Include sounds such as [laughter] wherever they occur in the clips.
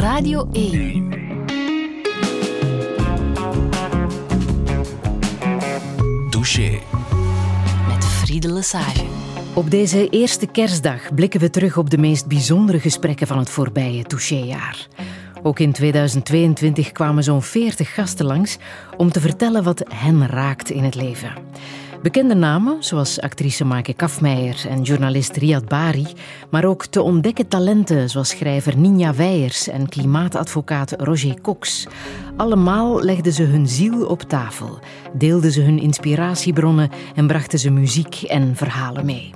Radio 1. Douche. Met Friede Lesage. Op deze eerste kerstdag blikken we terug op de meest bijzondere gesprekken van het voorbije touché-jaar. Ook in 2022 kwamen zo'n 40 gasten langs om te vertellen wat hen raakt in het leven. Bekende namen, zoals actrice Maaike Kafmeijer en journalist Riyad Bari, maar ook te ontdekken talenten zoals schrijver Ninja Weijers en klimaatadvocaat Roger Cox. Allemaal legden ze hun ziel op tafel, deelden ze hun inspiratiebronnen en brachten ze muziek en verhalen mee.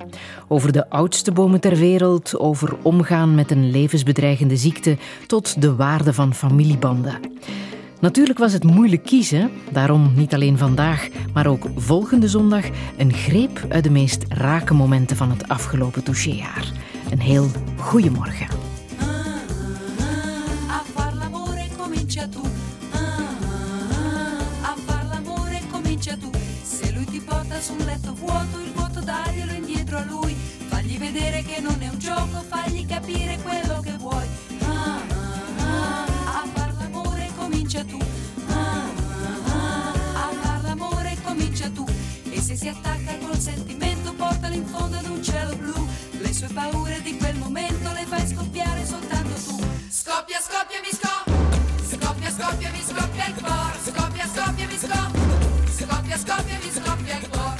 Over de oudste bomen ter wereld, over omgaan met een levensbedreigende ziekte, tot de waarde van familiebanden. Natuurlijk was het moeilijk kiezen, daarom niet alleen vandaag, maar ook volgende zondag een greep uit de meest rake momenten van het afgelopen touchéjaar. Een heel goede morgen. A far l'amore comincia tu. A far l'amore comincia tu. Se lui ti porta su un letto vuoto, il vuoto daglielo indietro a lui. Fagli vedere che non è un gioco, fagli capire comincia tu. A far l'amore comincia tu. E se si attacca col sentimento, portalo in fondo ad un cielo blu. Le sue paure di quel momento le fai scoppiare soltanto tu. Scoppia, scoppia, mi scoppia. Scoppia, scoppia, mi scoppia il cuore. Scoppia, scoppia, mi scoppia. Scoppia, scoppia, mi scoppia il cuore.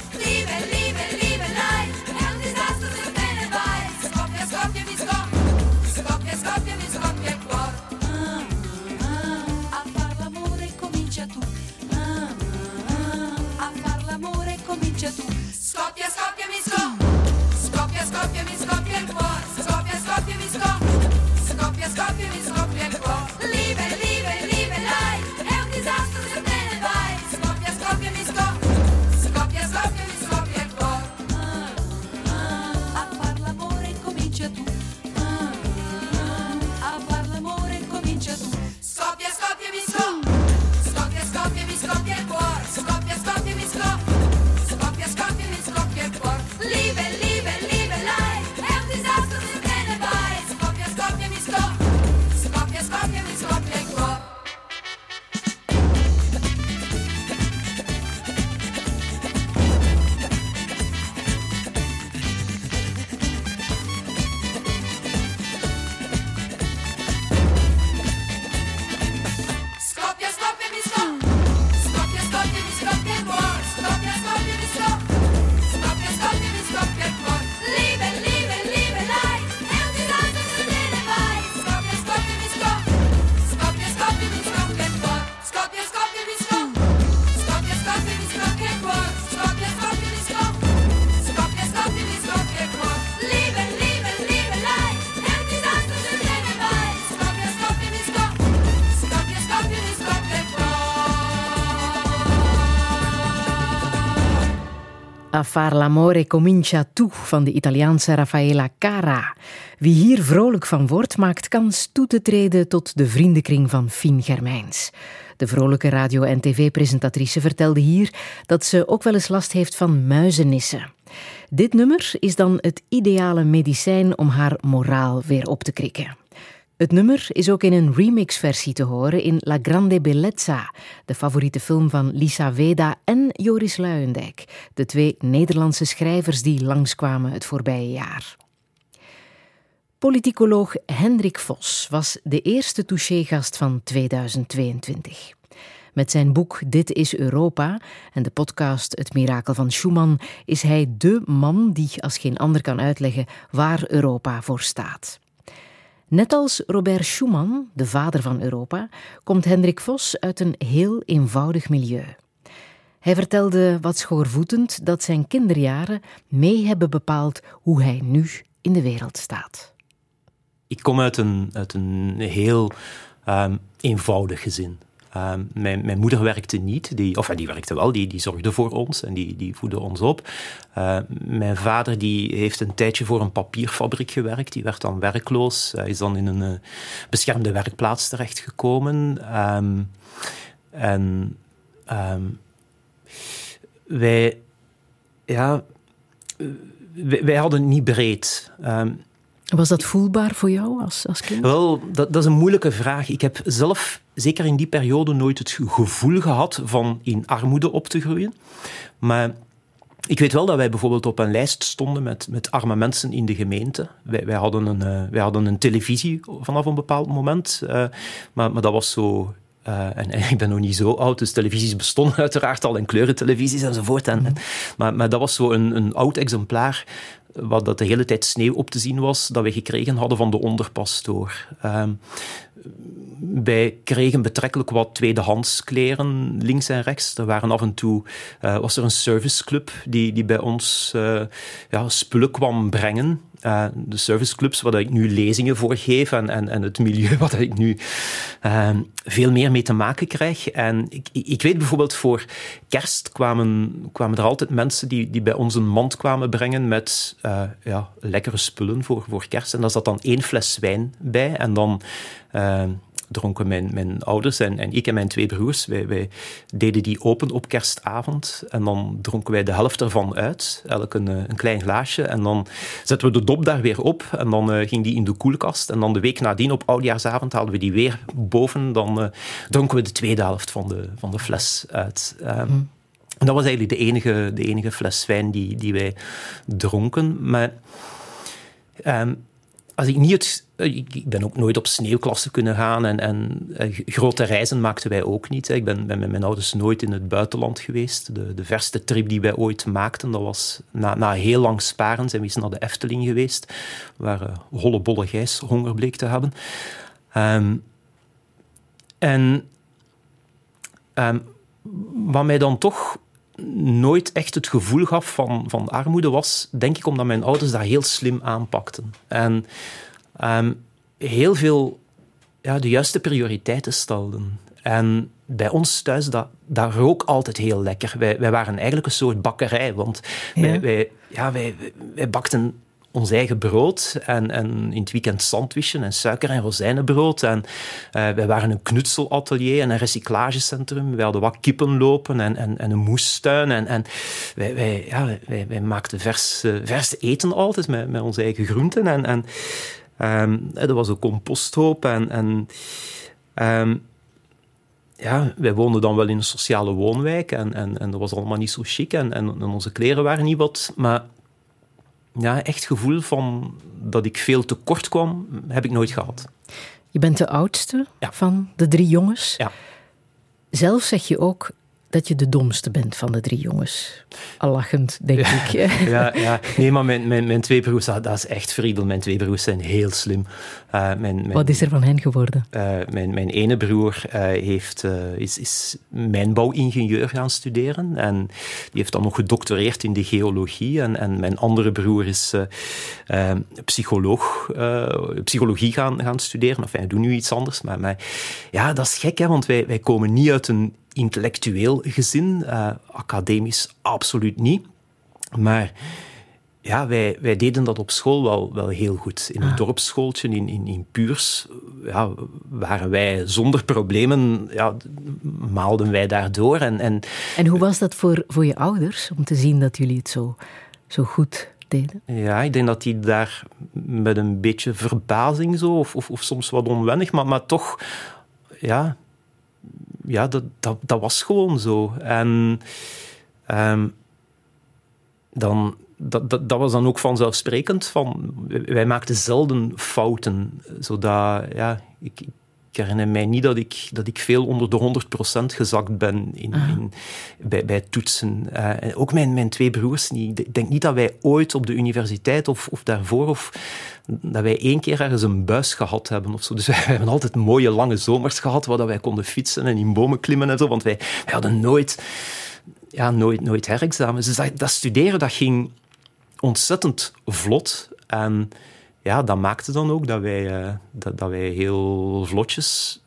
A far l'amore comincia tu van de Italiaanse Raffaella Cara. Wie hier vrolijk van wordt, maakt kans toe te treden tot de vriendenkring van Fien Germijns. De vrolijke radio- en tv-presentatrice vertelde hier dat ze ook wel eens last heeft van muizenissen. Dit nummer is dan het ideale medicijn om haar moraal weer op te krikken. Het nummer is ook in een remixversie te horen in La Grande Bellezza, de favoriete film van Lisa Veda en Joris Luijendijk, de twee Nederlandse schrijvers die langskwamen het voorbije jaar. Politicoloog Hendrik Vos was de eerste touché-gast van 2022. Met zijn boek Dit is Europa en de podcast Het Mirakel van Schumann is hij dé man die als geen ander kan uitleggen waar Europa voor staat. Net als Robert Schuman, de vader van Europa, komt Hendrik Vos uit een heel eenvoudig milieu. Hij vertelde wat schoorvoetend dat zijn kinderjaren mee hebben bepaald hoe hij nu in de wereld staat. Ik kom uit een, uit een heel ehm, eenvoudig gezin. Ehm, mijn, mijn moeder werkte niet, die, of die werkte wel, die, die zorgde voor ons en die, die voedde ons op. Eh, mijn vader die heeft een tijdje voor een papierfabriek gewerkt, die werd dan werkloos, hij is dan in een eh, beschermde werkplaats terechtgekomen. Ehm, en ehm, wij, ja, wij, hadden niet breed. Ehm, Was dat voelbaar voor jou als, als kind? Wel, dat, dat is een moeilijke vraag. Ik heb zelf, zeker in die periode, nooit het gevoel gehad van in armoede op te groeien. Maar ik weet wel dat wij bijvoorbeeld op een lijst stonden met, met arme mensen in de gemeente. Wij, wij, hadden, een, eh, wij hadden een televisie vanaf een bepaald moment, eh, maar, maar dat was zo uh, en, en, ik ben nog niet zo oud, dus televisies bestonden [laughs] uiteraard al en kleurentelevisies enzovoort. En, en, maar, maar dat was zo een, een oud exemplaar wat dat de hele tijd sneeuw op te zien was, dat we gekregen hadden van de onderpastoor. Uh, wij kregen betrekkelijk wat tweedehands kleren links en rechts. Er waren af en toe uh, was er een serviceclub die, die bij ons uh, ja, spullen kwam brengen. Uh, de serviceclubs waar ik nu lezingen voor geef en, en, en het milieu [laughs] waar ik nu uh, veel meer mee te maken krijg. En ik, ik weet bijvoorbeeld voor kerst kwamen, kwamen er altijd mensen die, die bij ons een mand kwamen brengen met uh, ja, lekkere spullen voor, voor kerst. En daar zat dan één fles wijn bij en dan dronken mijn, mijn ouders en, en ik en mijn twee broers. Wij, wij, deden die open op kerstavond en dan dronken wij de helft ervan uit, elk een, een klein glaasje. En dan zetten we de dop daar weer op en dan uh, ging die in de koelkast. En dan de week nadien op oudjaarsavond haalden we die weer boven. Dan uh, dronken we de tweede helft van de, van de fles uit. Um, mm. En dat was eigenlijk de enige, de enige fles wijn die, die wij dronken. Maar um, als ik niet het ik ben ook nooit op sneeuwklassen kunnen gaan en, en, en, grote reizen maakten wij ook niet. Ik ben, met mijn ouders nooit in het buitenland geweest. De, de verste trip die wij ooit maakten, dat was na, na heel lang sparen zijn we eens naar de Efteling geweest, waar uh, holle bolle gijs honger bleek te hebben. Um, en um, wat mij dan toch nooit echt het gevoel gaf van, van armoede was, denk ik omdat mijn ouders dat heel slim aanpakten. En um, heel veel ja, de juiste prioriteiten stelden. En bij ons thuis, dat, dat rook altijd heel lekker. Wij, wij waren eigenlijk een soort bakkerij, want ja. Wij, wij, ja, wij, wij bakten ons eigen brood en, en in het weekend sandwichen en suiker- en rozijnenbrood. En uh, wij waren een knutselatelier en een recyclagecentrum. Wij hadden wat kippen lopen en, en, en een moestuin. En, en wij, wij, ja, wij, maakten vers, uh, vers eten altijd met, met onze eigen groenten. En, en er was een composthoop en, en um, ja, wij woonden dan wel in een sociale woonwijk en, en, en dat was allemaal niet zo chic en, en, en onze kleren waren niet wat, maar ja, echt gevoel van dat ik veel tekort kwam, heb ik nooit gehad. Je bent de oudste ja. van de drie jongens. Ja. Zelf zeg je ook, dat je de domste bent van de drie jongens. Al lachend, denk ja, ik. [laughs] ja, ja, nee, maar mijn, mijn, mijn twee broers, dat, dat is echt Friedel. Mijn twee broers zijn heel slim. Uh, mijn, mijn, Wat is er van hen geworden? Uh, mijn, mijn ene broer uh, heeft, is, is mijnbouwingenieur gaan studeren. En die heeft dan nog gedoctoreerd in de geologie. En, en mijn andere broer is psycholoog, psychologie gaan, gaan studeren. Enfin, hij doet nu iets anders. Maar, maar ja, dat is gek, hè, want wij, wij komen niet uit een intellectueel gezin, uh, academisch absoluut niet. Maar ja, wij, wij deden dat op school wel, wel heel goed. In een ah. dorpsschooltje in, in, in Puurs ja, waren wij zonder problemen, ja, maalden wij daardoor. En, en, en hoe was dat voor, voor je ouders, om te zien dat jullie het zo, zo goed deden? Ja, ik denk dat die daar met een beetje verbazing zo, of, of, of soms wat onwennig, maar, maar toch ja, ja, dat, dat, dat, was gewoon zo. En um, dan, dat, dat, dat, was dan ook vanzelfsprekend. Van, wij maakten zelden fouten. Zodat, ja, ik, ik herinner mij niet dat ik, dat ik veel onder de 100% gezakt ben in, in, bij, bij toetsen. Uh, ook mijn, mijn twee broers niet. Ik denk niet dat wij ooit op de universiteit of, of daarvoor... Of, dat wij één keer ergens een buis gehad hebben of zo. Dus [laughs] wij, hebben altijd mooie lange zomers gehad waar wij konden fietsen en in bomen klimmen en zo. Want wij, hadden nooit, ja, nooit, nooit herexamens. Dus dat, dat studeren dat ging ontzettend vlot. En ja, dat maakte dan ook dat wij, uh, dat, dat wij heel vlotjes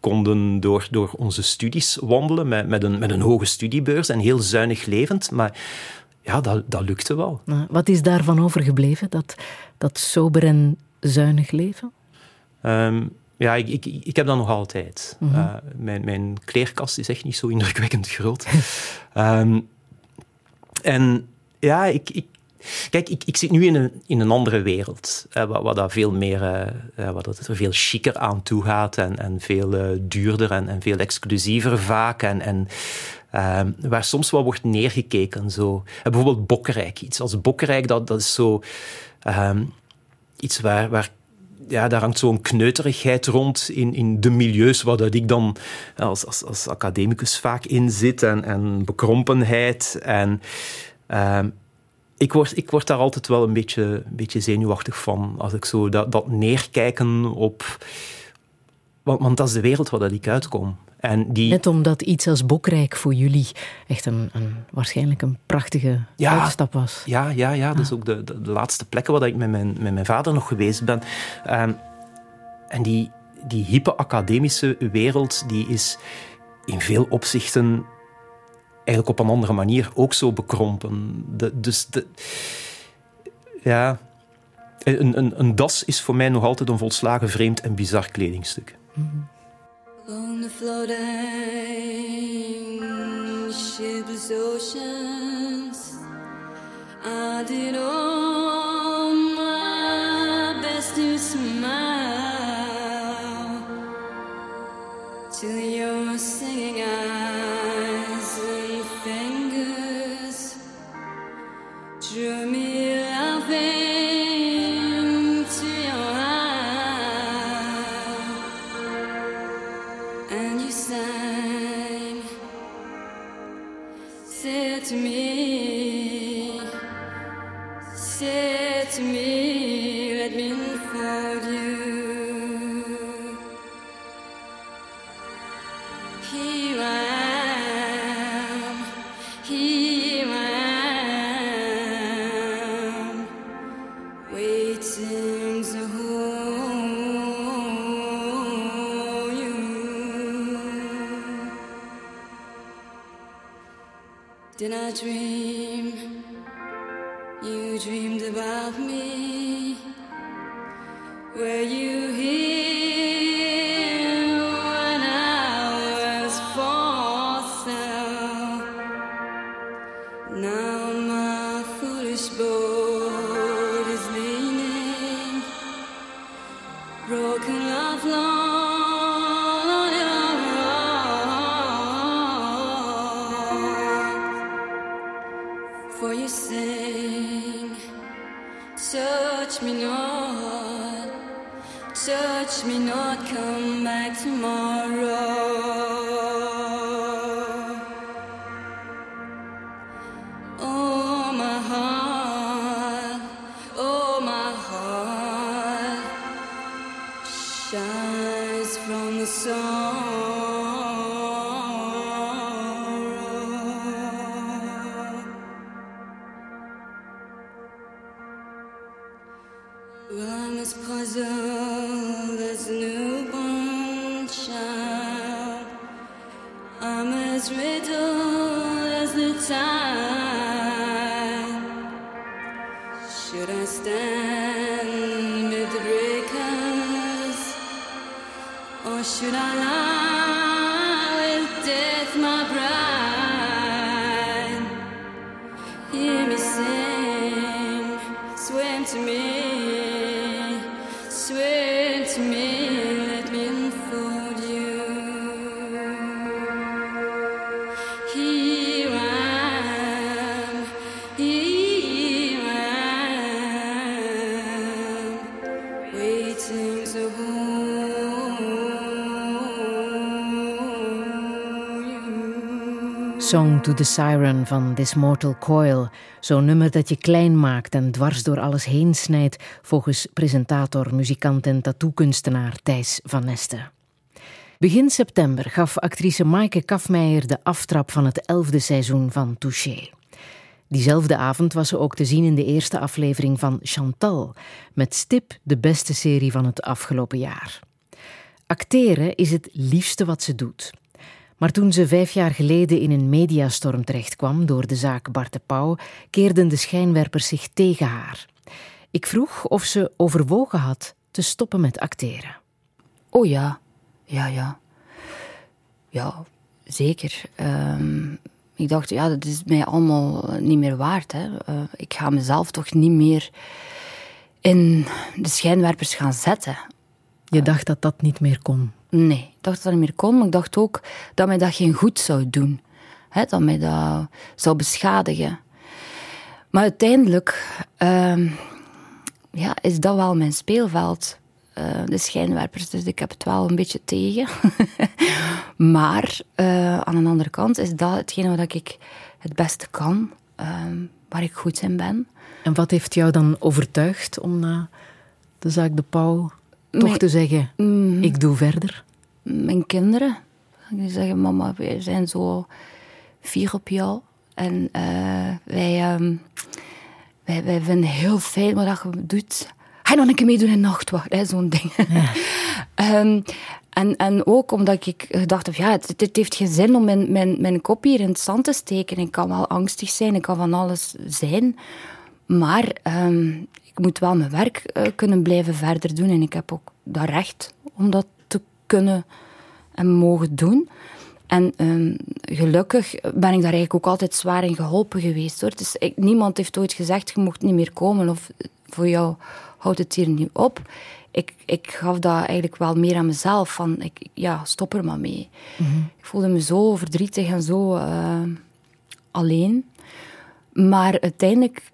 konden door, door onze studies wandelen met, met, een, met een hoge studiebeurs en heel zuinig levend. Maar ja, dat, dat lukte wel. Wat is daarvan overgebleven, dat, dat sober en zuinig leven? Um, ja, ik, ik, ik heb dat nog altijd. Mm -hmm. uh, mijn, mijn kleerkast is echt niet zo indrukwekkend groot. um, [laughs] en ja, ik, ik, Kijk, ik, ik zit nu in een, in een andere wereld, eh, waar, waar dat veel meer, eh, eh, waar dat er veel chiquer aan toe gaat en, en veel eh, duurder en, en veel exclusiever vaak. En, en ehm, waar soms wel wordt neergekeken. Zo. En bijvoorbeeld Bokkerijk. Iets als Bokkerijk, dat, dat is zo ehm, iets waar, waar ja, daar hangt zo'n kneuterigheid rond in, in de milieus waar dat ik dan als, als, als academicus vaak in zit. En, en bekrompenheid. En ehm, ik, word, ik word daar altijd wel een beetje, een beetje zenuwachtig van. Als ik zo dat, dat neerkijken op... Want, want dat is de wereld waar dat ik uitkom. En die, Net omdat iets als Bokrijk voor jullie echt een, een, waarschijnlijk een prachtige Ja. uitstap was. Ja, ja, ja. Dat is ook de, de, de laatste plekken waar ik met mijn, met mijn vader nog geweest ben. En die, die hippe academische wereld, die is in veel opzichten eigenlijk op een andere manier ook zo bekrompen. De, dus de, ja, een, een, een das is voor mij nog altijd een volslagen vreemd en bizar kledingstuk. Mm-hmm. On the floating shipless oceans, I did all my best to smile till should I lie to the Siren van This Mortal Coil. Zo'n nummer dat je klein maakt en dwars door alles heen snijdt, volgens presentator, muzikant en tattoo-kunstenaar Thijs van Nesten. Begin september gaf actrice Maaike Kafmeijer de aftrap van het elfde seizoen van Touché. Diezelfde avond was ze ook te zien in de eerste aflevering van Chantal, met stip de beste serie van het afgelopen jaar. Acteren is het liefste wat ze doet. Maar toen ze vijf jaar geleden in een mediastorm terechtkwam door de zaak Bart de Pauw, keerden de schijnwerpers zich tegen haar. Ik vroeg of ze overwogen had te stoppen met acteren. Oh ja, ja, ja. Ja, zeker. Ehm, Ik dacht, ja, dat is mij allemaal niet meer waard. Hè. Eh, ik ga mezelf toch niet meer in de schijnwerpers gaan zetten. Je dacht dat dat niet meer kon. Nee, dacht dat dat niet meer kon, maar ik dacht ook dat mij dat geen goed zou doen. Hè, dat mij dat zou beschadigen. Maar uiteindelijk ehm, ja, is dat wel mijn speelveld. eh, de schijnwerpers, dus ik heb het wel een beetje tegen. [laughs] maar eh, aan de andere kant is dat hetgene wat ik het beste kan, ehm, waar ik goed in ben. En wat heeft jou dan overtuigd om na de zaak De Pauw toch Mijn- te zeggen, ik doe verder? Mijn kinderen. Die zeggen, mama, wij zijn zo fier op jou. En eh, wij, ehm, wij, wij vinden heel fijn wat je doet. Ga je nog een keer meedoen in nachtwacht, zo'n ding. [laughs] Ehm, en, en ook omdat ik gedacht heb, ja, het, het heeft geen zin om mijn, mijn, mijn kop hier in het zand te steken. Ik kan wel angstig zijn, ik kan van alles zijn. Maar ehm, ik moet wel mijn werk eh, kunnen blijven verder doen. En ik heb ook dat recht om dat kunnen en mogen doen. En ehm, gelukkig ben ik daar eigenlijk ook altijd zwaar in geholpen geweest. Hoor. Dus ik, niemand heeft ooit gezegd, je mocht niet meer komen of voor jou houdt het hier nu op. Ik, ik gaf dat eigenlijk wel meer aan mezelf. Van, ik, ja, stop er maar mee. Ik voelde me zo verdrietig en zo eh, alleen. Maar uiteindelijk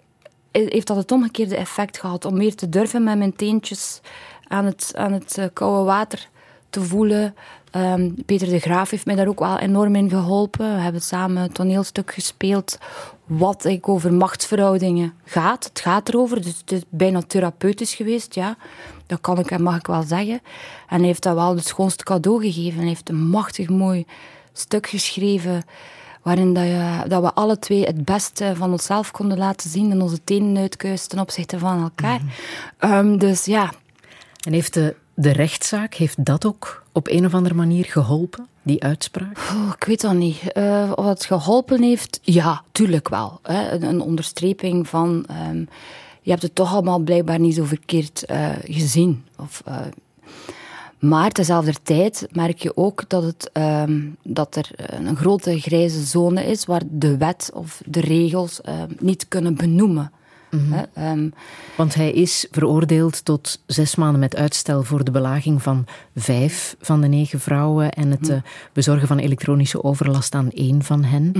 heeft dat het omgekeerde effect gehad. Om meer te durven met mijn teentjes aan het, aan het eh, koude water te voelen. Ehm, Peter de Graaf heeft mij daar ook wel enorm in geholpen. We hebben samen een toneelstuk gespeeld wat eigenlijk over machtsverhoudingen gaat. Het gaat erover, dus het is bijna therapeutisch geweest, ja. Dat kan ik en mag ik wel zeggen. En hij heeft dat wel het schoonste cadeau gegeven. Hij heeft een machtig mooi stuk geschreven waarin dat, je, dat we alle twee het beste van onszelf konden laten zien en onze tenen uitkuisten ten opzichte van elkaar. Ehm, dus ja, En heeft de, de rechtszaak, heeft dat ook op een of andere manier geholpen, die uitspraak? Oh, ik weet dat niet. Eh, of het geholpen heeft? Ja, tuurlijk wel. Hè. Een, een onderstreping van... ehm, je hebt het toch allemaal blijkbaar niet zo verkeerd eh, gezien. Of, eh, maar tezelfde tijd merk je ook dat, het, ehm, dat er een grote grijze zone is waar de wet of de regels ehm, niet kunnen benoemen. Hè, ehm, Want hij is veroordeeld tot zes maanden met uitstel voor de belaging van vijf van de negen vrouwen en het eh, bezorgen van elektronische overlast aan één van hen.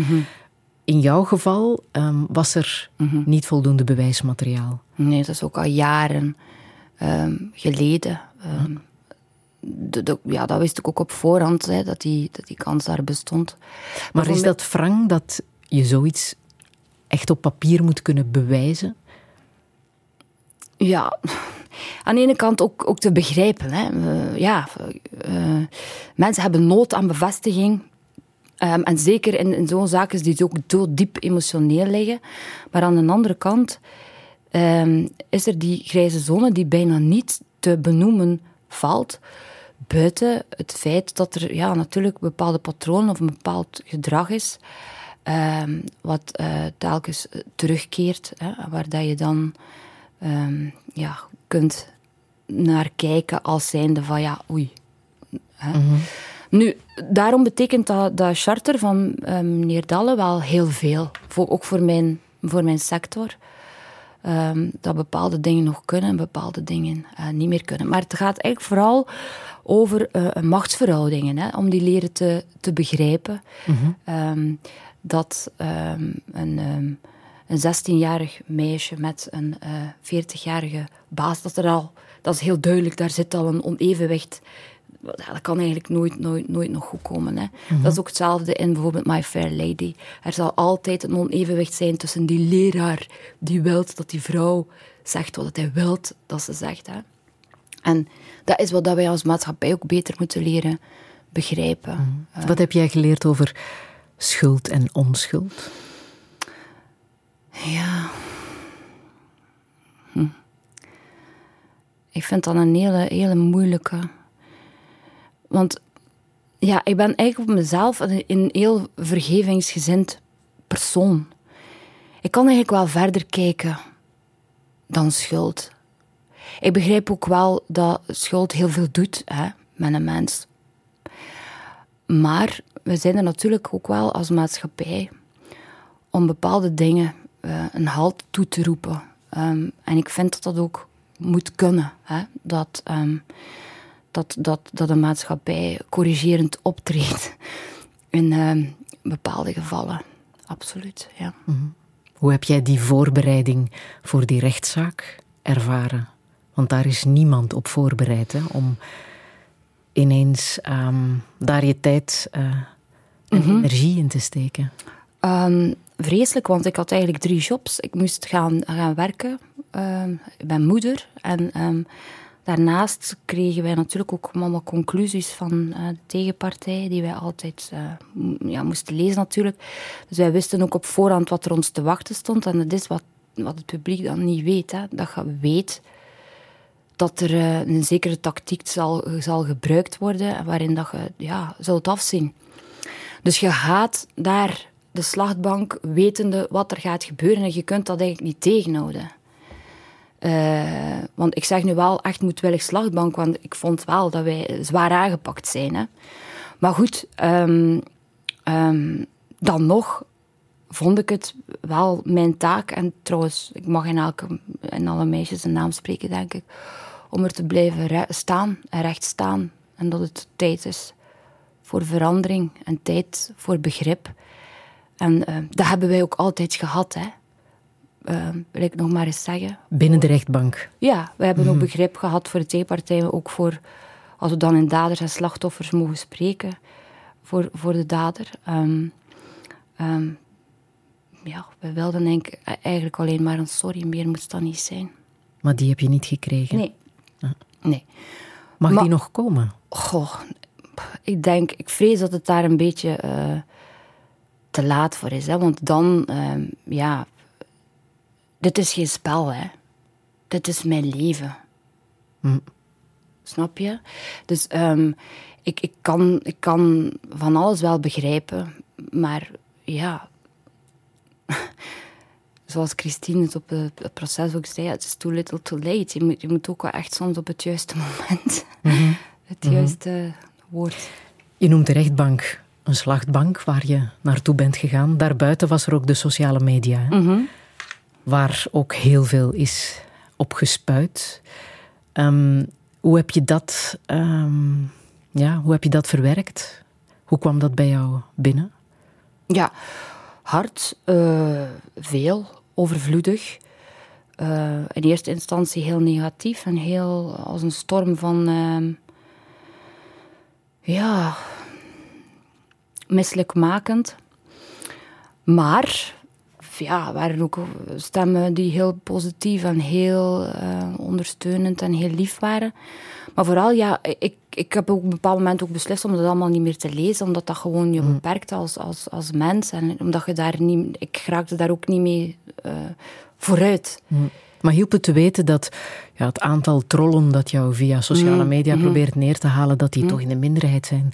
In jouw geval ehm, was er niet voldoende bewijsmateriaal. Nee, dat is ook al jaren ehm, geleden. De- de- ja, dat wist ik ook op voorhand, hè, dat, die, dat die kans daar bestond. Maar is dat wrang dat je zoiets echt op papier moet kunnen bewijzen? Ja, aan de ene kant ook, ook te begrijpen. Hè. Ja, eh, mensen hebben nood aan bevestiging. Ehm, en zeker in, in zo'n zaken die ook diep emotioneel liggen. Maar aan de andere kant ehm, is er die grijze zone die bijna niet te benoemen valt. Buiten het feit dat er ja, natuurlijk bepaalde patronen of een bepaald gedrag is. ehm, wat eh, telkens terugkeert. Hè, waar dat je dan ehm, ja, kunt naar kijken als zijnde van ja, oei. Hè. Nu, daarom betekent dat, dat charter van eh, meneer Dalle wel heel veel. Voor, ook voor mijn, voor mijn sector. Ehm, dat bepaalde dingen nog kunnen en bepaalde dingen eh, niet meer kunnen. Maar het gaat eigenlijk vooral over eh, machtsverhoudingen, hè, om die leren te, te begrijpen. Ehm, dat een, een 16-jarig meisje met een eh 40-jarige baas, dat er al, dat is heel duidelijk, daar zit al een onevenwicht. Dat kan eigenlijk nooit, nooit, nooit nog goed komen. Hè. Dat is ook hetzelfde in bijvoorbeeld My Fair Lady. Er zal altijd een onevenwicht zijn tussen die leraar die wilt dat die vrouw zegt wat hij wilt dat ze zegt. Hè. En dat is wat dat wij als maatschappij ook beter moeten leren begrijpen. Wat heb jij geleerd over schuld en onschuld? Ja. Hm. Ik vind dat een hele, hele moeilijke. Want ja, ik ben eigenlijk op mezelf een, heel vergevingsgezind persoon. Ik kan eigenlijk wel verder kijken dan schuld. Ik begrijp ook wel dat schuld heel veel doet hè, met een mens. Maar we zijn er natuurlijk ook wel als maatschappij om bepaalde dingen eh, een halt toe te roepen. Ehm, en ik vind dat dat ook moet kunnen. Hè? Dat, ehm, dat, dat, dat een maatschappij corrigerend optreedt [laughs] in ehm, bepaalde gevallen. Absoluut, ja. Hoe heb jij die voorbereiding voor die rechtszaak ervaren? Want daar is niemand op voorbereid hè, om ineens daar je tijd eh, en energie in te steken. Vreselijk, want ik had eigenlijk drie jobs. Ik moest gaan, gaan werken. Ehm, ik ben moeder. En ehm, daarnaast kregen wij natuurlijk ook allemaal conclusies van eh, de tegenpartij, die wij altijd eh, ja, moesten lezen natuurlijk. Dus wij wisten ook op voorhand wat er ons te wachten stond. En dat is wat, wat het publiek dan niet weet. Hè. Dat je weet dat er eh, een zekere tactiek zal, zal gebruikt worden, waarin dat je ja, zult afzien. Dus je gaat daar de slachtbank wetende wat er gaat gebeuren en je kunt dat eigenlijk niet tegenhouden. Eh, want ik zeg nu wel echt moedwillig slachtbank, want ik vond wel dat wij zwaar aangepakt zijn. Hè. Maar goed, ehm, ehm, dan nog vond ik het wel mijn taak. En trouwens, ik mag in, in alle meisjes een naam spreken, denk ik. Om er te blijven staan en recht staan. En dat het tijd is voor verandering en tijd voor begrip. En eh, dat hebben wij ook altijd gehad, hè. Eh, wil ik nog maar eens zeggen. Binnen de rechtbank. Ja, we hebben ook begrip gehad voor de tegenpartijen, ook voor, als we dan in daders en slachtoffers mogen spreken, voor, voor de dader. Ehm, ehm, ja, we wilden denk ik eigenlijk alleen maar een sorry, meer moest dat niet zijn. Maar die heb je niet gekregen. Nee. Nee. Mag Maar- die nog komen? Goh, ik denk, ik vrees dat het daar een beetje eh, te laat voor is. Hè? Want dan, ehm, ja, dit is geen spel, hè. Dit is mijn leven. Snap je? Dus ehm, ik, ik, kan, ik kan van alles wel begrijpen, maar ja. [laughs] Zoals Christine het op het proces ook zei, het is too little too late. Je moet, je moet ook wel echt soms op het juiste moment [laughs] het juiste woord. Je noemt de rechtbank een slachtbank waar je naartoe bent gegaan. Daarbuiten was er ook de sociale media, hè, waar ook heel veel is opgespuit. Ehm, hoe, heb je dat, ehm, ja, hoe heb je dat verwerkt? Hoe kwam dat bij jou binnen? Ja, hard, eh, veel, overvloedig. Eh, in eerste instantie heel negatief en heel als een storm van. ehm, ja. Misselijkmakend. Maar. Ja, er waren ook stemmen die heel positief en heel eh, ondersteunend en heel lief waren. Maar vooral, ja, ik, ik heb ook op een bepaald moment ook beslist om dat allemaal niet meer te lezen, omdat dat gewoon je beperkt als, als, als mens. En omdat je daar niet... Ik raakte daar ook niet mee eh, vooruit. Maar hielp het te weten dat ja, het aantal trollen dat jou via sociale media probeert neer te halen, dat die toch in de minderheid zijn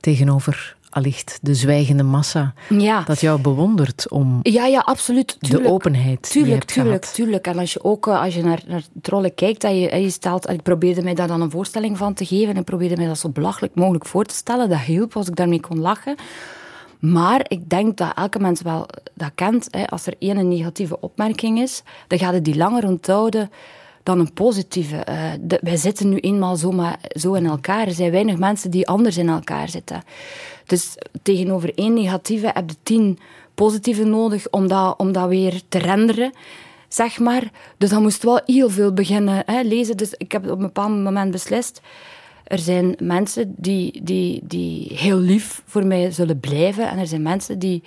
tegenover allicht de zwijgende massa Ja. dat jou bewondert om Ja, ja, absoluut. de Tuurlijk. openheid die je Tuurlijk, tuurlijk, gehad. tuurlijk. En als je ook eh, als je naar, naar trollen kijkt, dat je, en je stelt, ik probeerde mij daar dan een voorstelling van te geven en probeerde mij dat zo belachelijk mogelijk voor te stellen. Dat hielp als ik daarmee kon lachen. Maar ik denk dat elke mens wel dat kent. Hè. Als er één negatieve opmerking is, dan gaat het die langer onthouden dan een positieve. Eh, wij zitten nu eenmaal zo, maar, zo in elkaar. Er zijn weinig mensen die anders in elkaar zitten. Dus tegenover één negatieve heb je tien positieve nodig om dat, om dat weer te renderen, zeg maar. Dus dan moest wel heel veel beginnen hè, lezen. Dus ik heb op een bepaald moment beslist... Er zijn mensen die, die, die heel lief voor mij zullen blijven. En er zijn mensen die,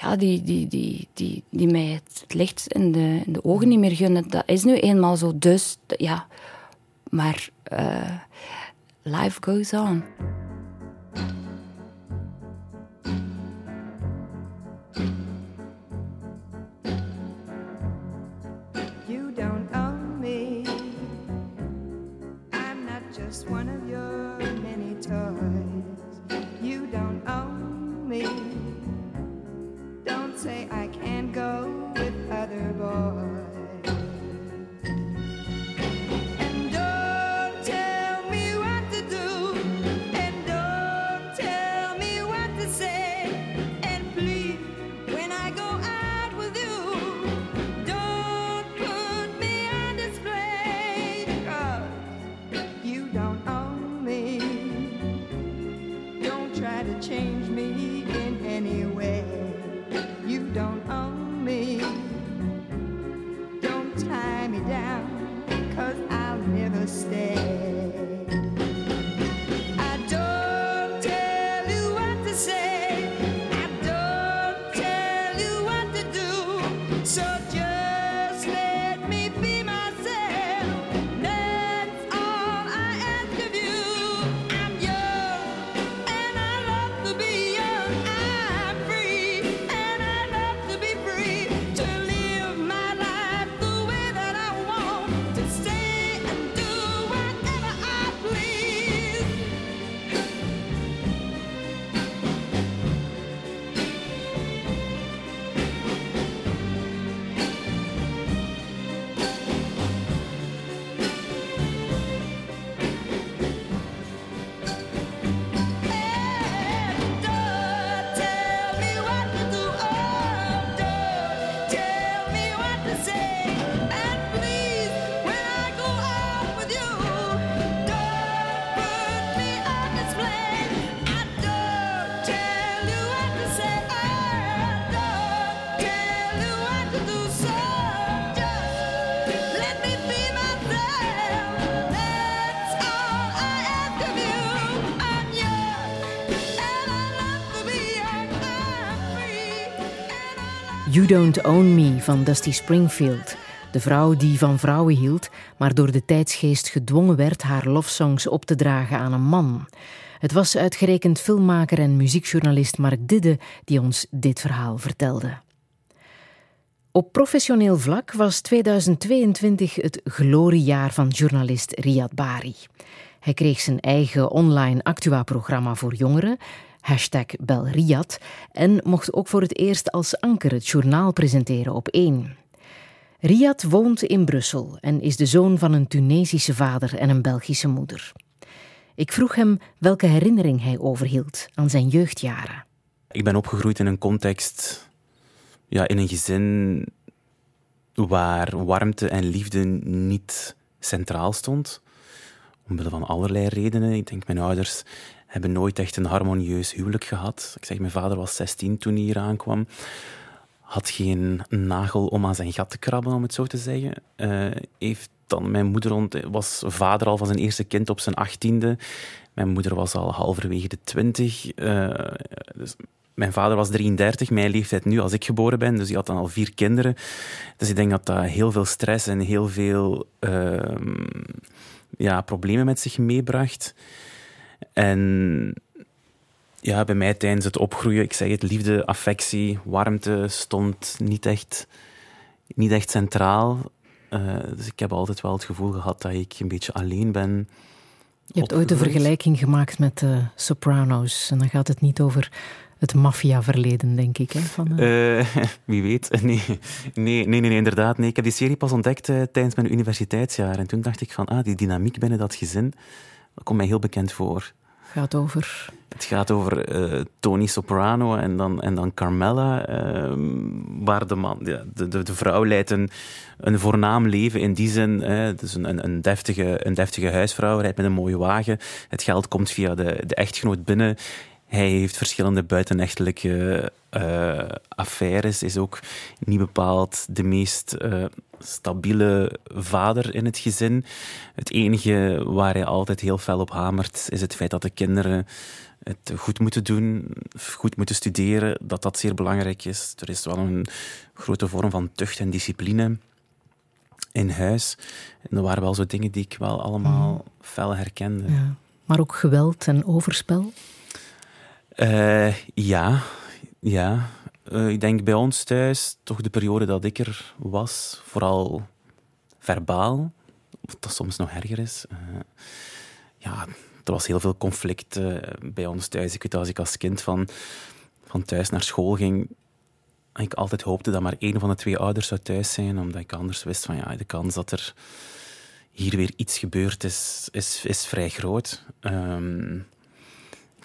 ja, die, die, die, die, die mij het licht in de, in de ogen niet meer gunnen. Dat is nu eenmaal zo. Dus, ja. Maar eh, life goes on. You Don't Own Me van Dusty Springfield. De vrouw die van vrouwen hield, maar door de tijdsgeest gedwongen werd haar lofsongs op te dragen aan een man. Het was uitgerekend filmmaker en muziekjournalist Mark Didde die ons dit verhaal vertelde. Op professioneel vlak was 2022 het gloriejaar van journalist Riyad Bari. Hij kreeg zijn eigen online Actua-programma voor jongeren, hashtag BelRiyad, en mocht ook voor het eerst als anker het journaal presenteren op 1. Riyad woont in Brussel en is de zoon van een Tunesische vader en een Belgische moeder. Ik vroeg hem welke herinnering hij overhield aan zijn jeugdjaren. Ik ben opgegroeid in een context, ja, in een gezin waar warmte en liefde niet centraal stond. Omwille van allerlei redenen. Ik denk, mijn ouders hebben nooit echt een harmonieus huwelijk gehad. Ik zeg, mijn vader was 16 toen hij hier aankwam. Had geen nagel om aan zijn gat te krabben, om het zo te zeggen. Eh, heeft dan, mijn moeder was vader al van zijn eerste kind op zijn achttiende. Mijn moeder was al halverwege de twintig. Eh, dus mijn vader was 33, mijn leeftijd nu als ik geboren ben. Dus die had dan al vier kinderen. Dus ik denk dat dat heel veel stress en heel veel ehm, ja, problemen met zich meebracht. En ja, bij mij tijdens het opgroeien, ik zeg het, liefde, affectie, warmte stond niet echt, niet echt centraal. Eh, dus ik heb altijd wel het gevoel gehad dat ik een beetje alleen ben. Je hebt ooit de vergelijking gemaakt met de Sopranos. En dan gaat het niet over het maffia-verleden, denk ik. Hè? Van, eh, Eh, [laughs] wie weet. [laughs] Nee. Nee, nee, nee, inderdaad. Nee. Ik heb die serie pas ontdekt tijdens mijn universiteitsjaar. En toen dacht ik van, ah, die dynamiek binnen dat gezin, dat komt mij heel bekend voor. Gaat over Het gaat over eh, Tony Soprano en dan, en dan Carmela, ehm, waar de, man, de, de, de vrouw leidt een, een voornaam leven in die zin. Hè, dus een, een, een, deftige, een deftige huisvrouw, rijdt met een mooie wagen. Het geld komt via de, de echtgenoot binnen. Hij heeft verschillende buitenechtelijke eh, affaires, is ook niet bepaald de meest eh, stabiele vader in het gezin. Het enige waar hij altijd heel fel op hamert, is het feit dat de kinderen het goed moeten doen, goed moeten studeren, dat dat zeer belangrijk is. Er is wel een grote vorm van tucht en discipline in huis. En er waren wel zo dingen die ik wel allemaal fel herkende. ja. maar ook geweld en overspel. Eh, ja, ja. Eh, ik denk bij ons thuis, toch de periode dat ik er was, vooral verbaal, wat soms nog erger is. Eh, ja, er was heel veel conflict eh, bij ons thuis. Ik weet dat als ik als kind van, van thuis naar school ging, ik altijd hoopte dat maar één van de twee ouders zou thuis zijn, omdat ik anders wist van ja, de kans dat er hier weer iets gebeurd is, is, is vrij groot. Ehm,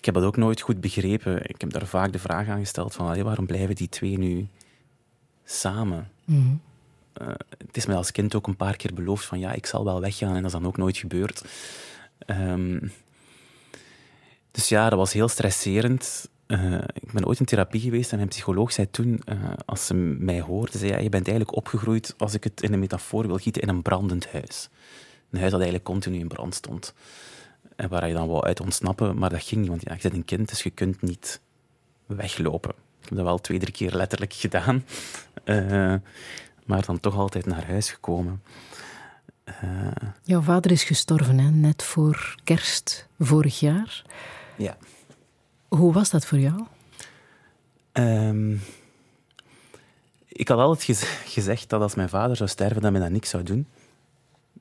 ik heb dat ook nooit goed begrepen. Ik heb daar vaak de vraag aan gesteld van waarom blijven die twee nu samen? Eh, het is mij als kind ook een paar keer beloofd van ja, ik zal wel weggaan en dat is dan ook nooit gebeurd. Ehm, dus ja, dat was heel stresserend. Eh, ik ben ooit in therapie geweest en een psycholoog zei toen, eh, als ze mij hoorde, zei ja, je bent eigenlijk opgegroeid, als ik het in een metafoor wil gieten, in een brandend huis. Een huis dat eigenlijk continu in brand stond. En waar je dan wou uit ontsnappen, maar dat ging niet, want ja, je bent een kind, dus je kunt niet weglopen. Ik heb dat wel twee, drie keer letterlijk gedaan. [laughs] Eh, maar dan toch altijd naar huis gekomen. Jouw vader is gestorven, hè? net voor kerst vorig jaar. Ja. Hoe was dat voor jou? Ehm, ik had altijd gez- gezegd dat als mijn vader zou sterven, dat mij dat niks zou doen.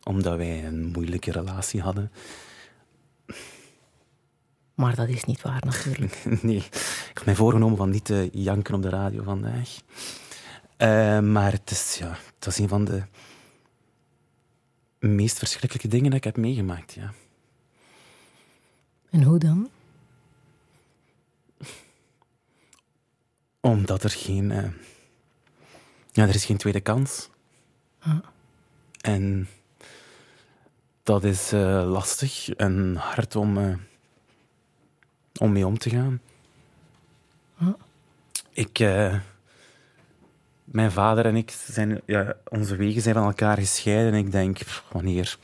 Omdat wij een moeilijke relatie hadden. Maar dat is niet waar, natuurlijk. [laughs] Nee, ik had mij voorgenomen van niet te janken op de radio vandaag. Eh, maar het is, ja, het was een van de meest verschrikkelijke dingen dat ik heb meegemaakt. Ja. En hoe dan? Omdat er geen... eh, ja, er is geen tweede kans. En dat is eh, lastig en hard om, om mee om te gaan. Ik... eh, mijn vader en ik zijn... Ja, onze wegen zijn van elkaar gescheiden. En ik denk, pff, wanneer?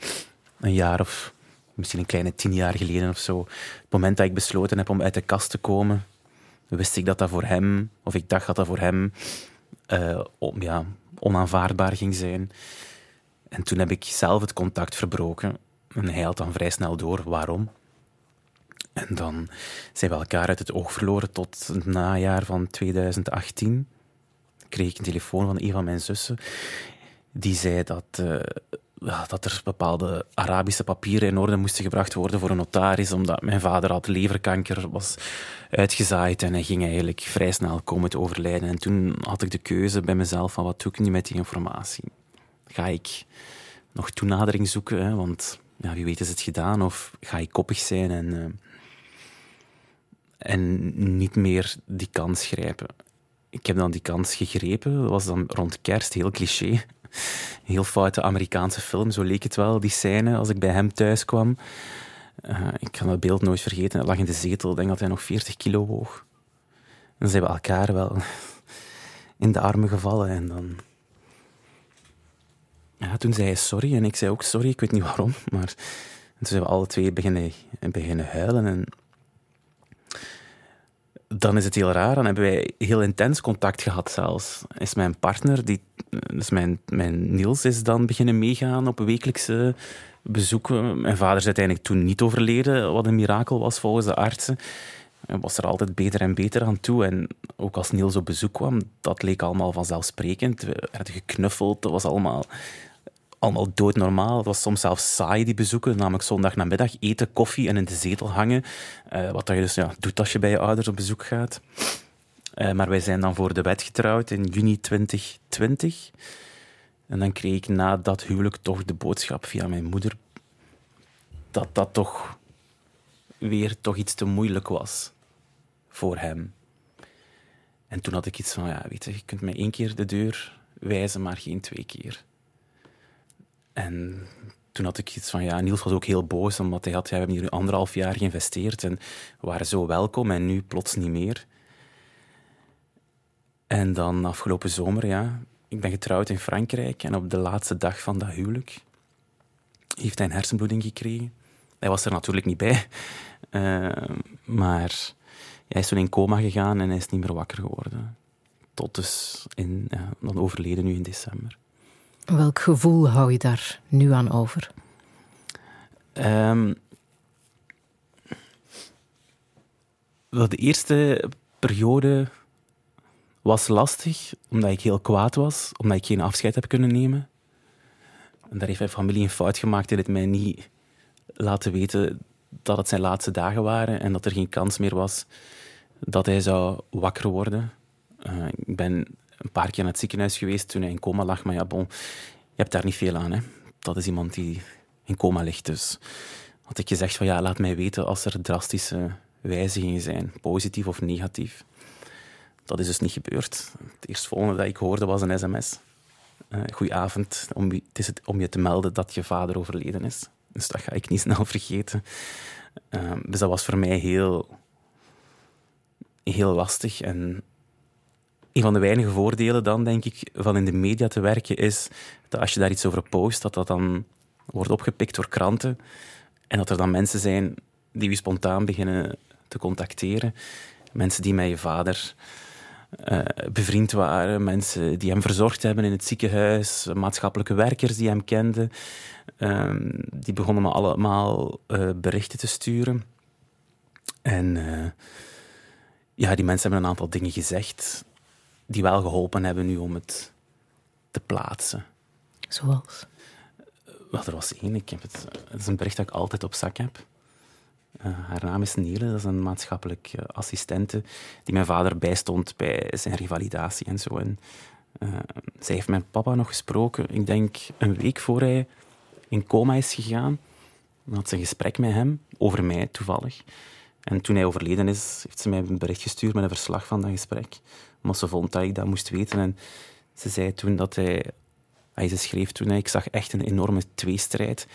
Een jaar of misschien een kleine tien jaar geleden of zo. Het moment dat ik besloten heb om uit de kast te komen, wist ik dat dat voor hem, of ik dacht dat dat voor hem eh, om, ja, onaanvaardbaar ging zijn. En toen heb ik zelf het contact verbroken. En hij had dan vrij snel door waarom. En dan zijn we elkaar uit het oog verloren tot het najaar van 2018. Kreeg ik een telefoon van een van mijn zussen. Die zei dat, eh, dat er bepaalde Arabische papieren in orde moesten gebracht worden voor een notaris, omdat mijn vader had leverkanker, was uitgezaaid en hij ging eigenlijk vrij snel komen te overlijden. En toen had ik de keuze bij mezelf van wat doe ik nu met die informatie? Ga ik nog toenadering zoeken, hè, want ja, wie weet is het gedaan, of ga ik koppig zijn en, eh, en niet meer die kans grijpen? Ik heb dan die kans gegrepen, was dan rond kerst, heel cliché. Heel foute Amerikaanse film, zo leek het wel, die scène als ik bij hem thuis kwam. Eh, ik kan dat beeld nooit vergeten. Hij lag in de zetel, denk dat hij nog 40 kilo woog. En dan zijn elkaar wel in de armen gevallen. En dan... Ja, toen zei hij sorry en ik zei ook sorry, ik weet niet waarom. Maar en toen zijn we alle twee beginnen, beginnen huilen. En dan is het heel raar. Dan hebben wij heel intens contact gehad zelfs. Is mijn partner, die, dus mijn, mijn Niels, is dan beginnen meegaan op wekelijkse bezoeken. Mijn vader is uiteindelijk toen niet overleden, wat een mirakel was volgens de artsen. Hij was er altijd beter en beter aan toe. En ook als Niels op bezoek kwam, dat leek allemaal vanzelfsprekend. We werden geknuffeld, dat was allemaal, allemaal doodnormaal. Het was soms zelfs saai, die bezoeken. Namelijk zondag namiddag eten, koffie en in de zetel hangen. Eh, wat dat je dus ja, doet als je bij je ouders op bezoek gaat. Eh, maar wij zijn dan voor de wet getrouwd in juni 2020. En dan kreeg ik na dat huwelijk toch de boodschap via mijn moeder dat dat toch weer toch iets te moeilijk was voor hem. En toen had ik iets van, ja, weet je, je kunt mij één keer de deur wijzen, maar geen twee keer. En toen had ik iets van, ja, Niels was ook heel boos, omdat hij had, ja, we hebben hier nu anderhalf jaar geïnvesteerd en we waren zo welkom en nu plots niet meer. En dan afgelopen zomer, ja, ik ben getrouwd in Frankrijk en op de laatste dag van dat huwelijk heeft hij een hersenbloeding gekregen. Hij was er natuurlijk niet bij, [laughs] Eh, maar hij is toen in coma gegaan en hij is niet meer wakker geworden. Tot dus in, ja, dan overleden nu in december. Welk gevoel hou je daar nu aan over? Ehm, wel, de eerste periode was lastig, omdat ik heel kwaad was, omdat ik geen afscheid heb kunnen nemen. En daar heeft mijn familie een fout gemaakt en het mij niet laten weten dat het zijn laatste dagen waren en dat er geen kans meer was dat hij zou wakker worden. Eh, ik ben een paar keer naar het ziekenhuis geweest toen hij in coma lag, maar ja, bon, je hebt daar niet veel aan. Hè. Dat is iemand die in coma ligt, dus had ik gezegd van ja, laat mij weten als er drastische wijzigingen zijn, positief of negatief. Dat is dus niet gebeurd. Het eerstvolgende dat ik hoorde was een sms. Uh, goedenavond, om, het is om je te melden dat je vader overleden is. Dus dat ga ik niet snel [laughs] vergeten. Ehm, dus dat was voor mij heel, heel lastig. En een van de weinige voordelen dan, denk ik, van in de media te werken, is dat als je daar iets over post, dat dat dan wordt opgepikt door kranten. En dat er dan mensen zijn die je spontaan beginnen te contacteren. Mensen die met je vader eh, bevriend waren, mensen die hem verzorgd hebben in het ziekenhuis, maatschappelijke werkers die hem kenden. Ehm, die begonnen me allemaal eh, berichten te sturen. En eh, ja, die mensen hebben een aantal dingen gezegd die wel geholpen hebben nu om het te plaatsen. Zoals? Wel, er was één. Ik heb het, het is een bericht dat ik altijd op zak heb. Eh, haar naam is Nele, dat is een maatschappelijk uh, assistente die mijn vader bijstond bij zijn revalidatie en zo. En, uh, zij heeft met papa nog gesproken, ik denk een week voor hij in coma is gegaan. Dan had ze een gesprek met hem, over mij toevallig. En toen hij overleden is, heeft ze mij een bericht gestuurd met een verslag van dat gesprek. Maar ze vond dat ik dat moest weten. En ze zei toen dat hij... Hij ze schreef toen, ik zag echt een enorme tweestrijd.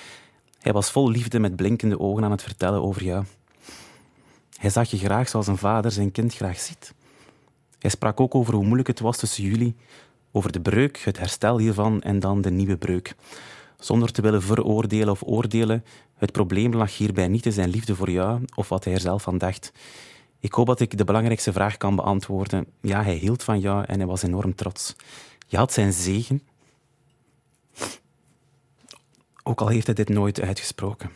Hij was vol liefde met blinkende ogen aan het vertellen over jou. Hij zag je graag zoals een vader zijn kind graag ziet. Hij sprak ook over hoe moeilijk het was tussen jullie, over de breuk, het herstel hiervan en dan de nieuwe breuk. Zonder te willen veroordelen of oordelen, het probleem lag hierbij niet in zijn liefde voor jou of wat hij er zelf van dacht. Ik hoop dat ik de belangrijkste vraag kan beantwoorden. Ja, hij hield van jou en hij was enorm trots. Je had zijn zegen, ook al heeft hij dit nooit uitgesproken.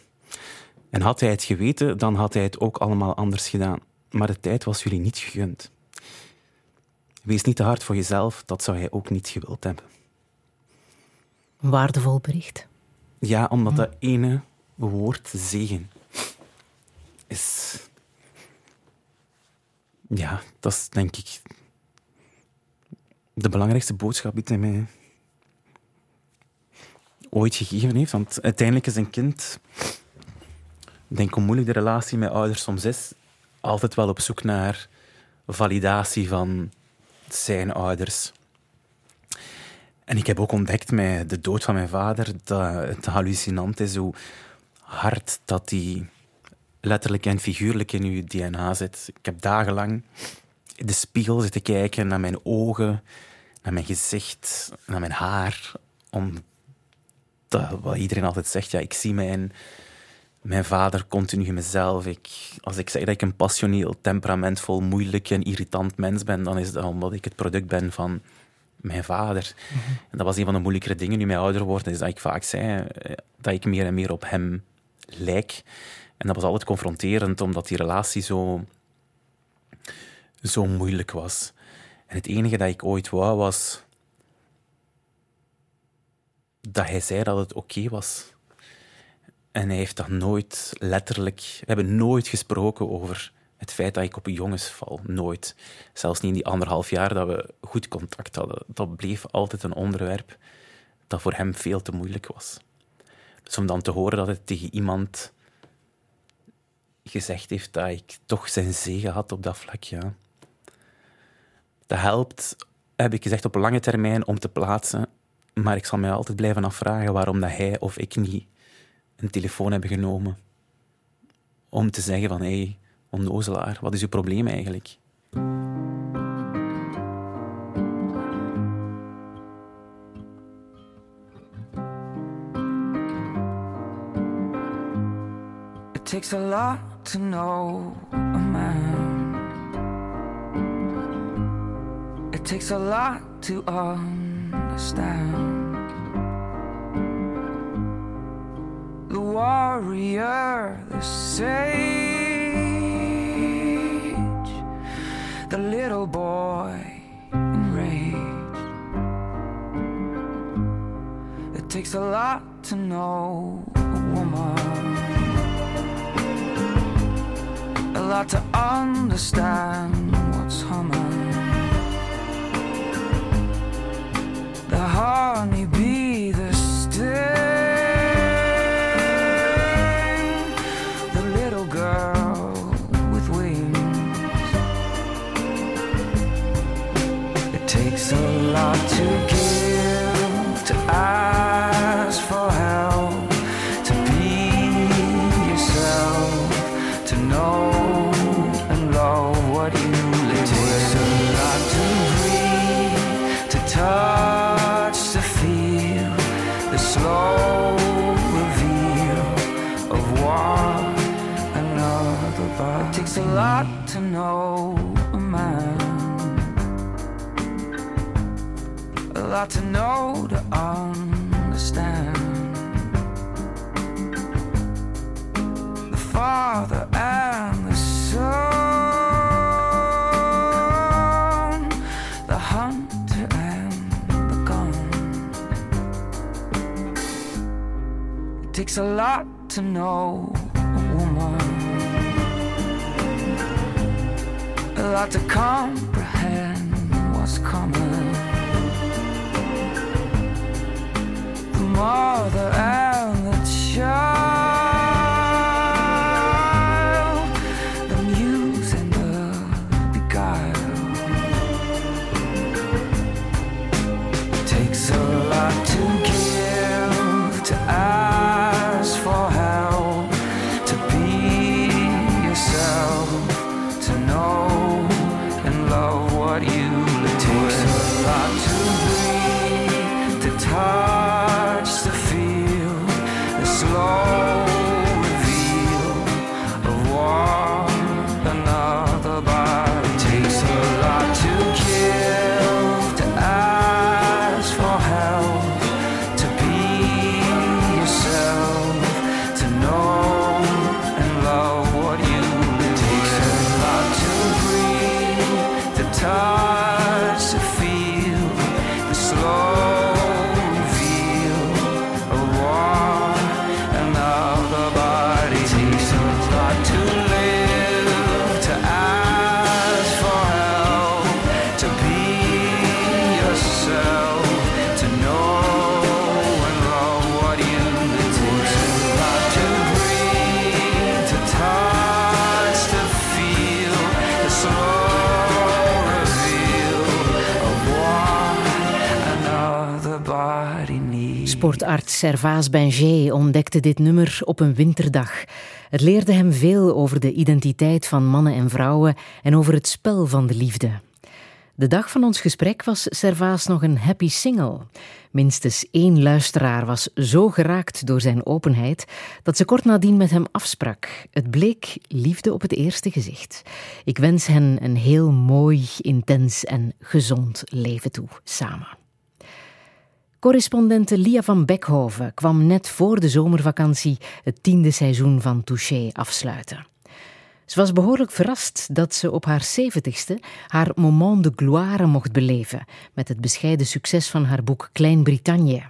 En had hij het geweten, dan had hij het ook allemaal anders gedaan. Maar de tijd was jullie niet gegund. Wees niet te hard voor jezelf, dat zou hij ook niet gewild hebben. Een waardevol bericht. Ja, omdat dat ene woord zegen is. Ja, dat is denk ik de belangrijkste boodschap die hij mij ooit gegeven heeft. Want uiteindelijk is een kind, denk hoe moeilijk de relatie met ouders soms is, altijd wel op zoek naar validatie van zijn ouders. En ik heb ook ontdekt met de dood van mijn vader dat het hallucinant is hoe hard dat die letterlijk en figuurlijk in uw DNA zit. Ik heb dagenlang in de spiegel zitten kijken naar mijn ogen, naar mijn gezicht, naar mijn haar, om dat, wat iedereen altijd zegt, ja, ik zie mijn, mijn vader continu in mezelf. Ik, als ik zeg dat ik een passioneel, temperamentvol, moeilijk en irritant mens ben, dan is dat omdat ik het product ben van mijn vader. En dat was een van de moeilijkere dingen nu mij ouder worden, is dat ik vaak zei eh, dat ik meer en meer op hem lijk. En dat was altijd confronterend, omdat die relatie zo, zo moeilijk was. En het enige dat ik ooit wou, was dat hij zei dat het oké was. En hij heeft dat nooit letterlijk... We hebben nooit gesproken over het feit dat ik op jongens val. Nooit. Zelfs niet in die anderhalf jaar dat we goed contact hadden. Dat bleef altijd een onderwerp dat voor hem veel te moeilijk was. Dus om dan te horen dat het tegen iemand gezegd heeft dat ik toch zijn zegen had op dat vlak, ja. Dat helpt, heb ik gezegd, op lange termijn om te plaatsen maar ik zal mij altijd blijven afvragen waarom dat hij of ik niet een telefoon hebben genomen. Om te zeggen van, hé, hey, onnozelaar, wat is uw probleem eigenlijk? It takes a lot to know a man. It takes a lot to understand. The warrior, the sage, the little boy enraged. It takes a lot to know lot to understand what's humming. The honeybee, the sting, the little girl with wings. It takes a lot to give, to ask takes a lot to know a woman, a lot to comprehend what's coming. The mother Servaas Benjé ontdekte dit nummer op een winterdag. Het leerde hem veel over de identiteit van mannen en vrouwen en over het spel van de liefde. De dag van ons gesprek was Servaas nog een happy single. Minstens één luisteraar was zo geraakt door zijn openheid dat ze kort nadien met hem afsprak. Het bleek liefde op het eerste gezicht. Ik wens hen een heel mooi, intens en gezond leven toe samen. Correspondente Lia van Beckhoven kwam net voor de zomervakantie het tiende seizoen van Touché afsluiten. Ze was behoorlijk verrast dat ze op haar zeventigste haar moment de gloire mocht beleven met het bescheiden succes van haar boek Klein-Brittannië.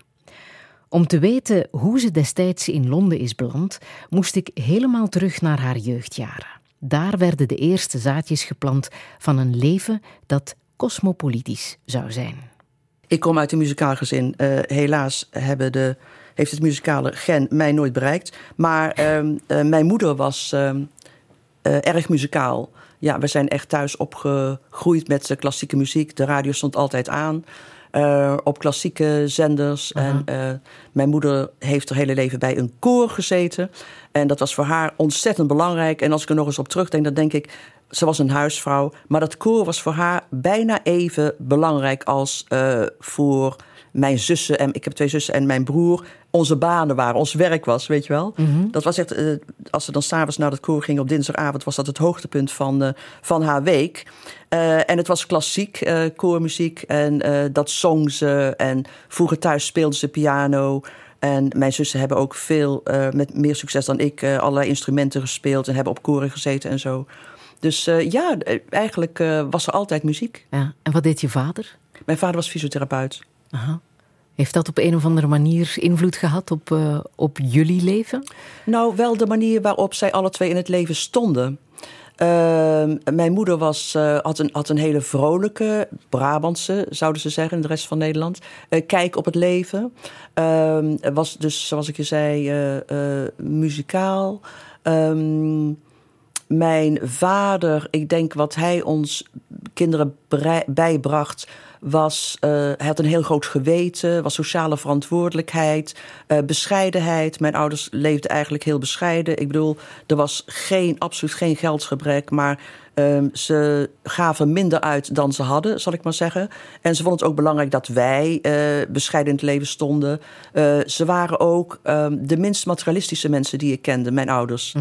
Om te weten hoe ze destijds in Londen is beland, moest ik helemaal terug naar haar jeugdjaren. Daar werden de eerste zaadjes geplant van een leven dat cosmopolitisch zou zijn. Ik kom uit een muzikaal gezin. Eh, helaas hebben de, heeft het muzikale gen mij nooit bereikt. Maar ehm, eh, mijn moeder was ehm, eh, erg muzikaal. Ja, we zijn echt thuis opgegroeid met klassieke muziek. De radio stond altijd aan. op klassieke zenders. En mijn moeder heeft haar hele leven bij een koor gezeten. En dat was voor haar ontzettend belangrijk. En als ik er nog eens op terugdenk, dan denk ik... Ze was een huisvrouw, maar dat koor was voor haar bijna even belangrijk als eh, voor mijn zussen. En ik heb twee zussen en mijn broer. Onze banen waren, ons werk was, weet je wel. Dat was echt, eh, als ze dan s'avonds naar het koor gingen op dinsdagavond, was dat het hoogtepunt van, eh, van haar week. En het was klassiek, koormuziek. En dat zong ze. En vroeger thuis speelde ze piano. En mijn zussen hebben ook veel, met meer succes dan ik, allerlei instrumenten gespeeld. En hebben op koren gezeten en zo. Dus eh, ja, eh, eigenlijk eh, was er altijd muziek. Ja. En wat deed je vader? Mijn vader was fysiotherapeut. Aha. Heeft dat op een of andere manier invloed gehad op, op jullie leven? Nou, wel de manier waarop zij alle twee in het leven stonden. Ehm, mijn moeder was, had, een, had een hele vrolijke, Brabantse, zouden ze zeggen, in de rest van Nederland, kijk op het leven. Ehm, was dus, zoals ik je zei, muzikaal. Ehm, mijn vader, ik denk wat hij ons kinderen bijbracht, was, eh, hij had een heel groot geweten, was sociale verantwoordelijkheid, eh, bescheidenheid. Mijn ouders leefden eigenlijk heel bescheiden. Ik bedoel, er was geen, absoluut geen geldsgebrek, maar ehm, ze gaven minder uit dan ze hadden, zal ik maar zeggen. En ze vonden het ook belangrijk dat wij eh, bescheiden in het leven stonden. Eh, ze waren ook ehm, de minst materialistische mensen die ik kende, mijn ouders.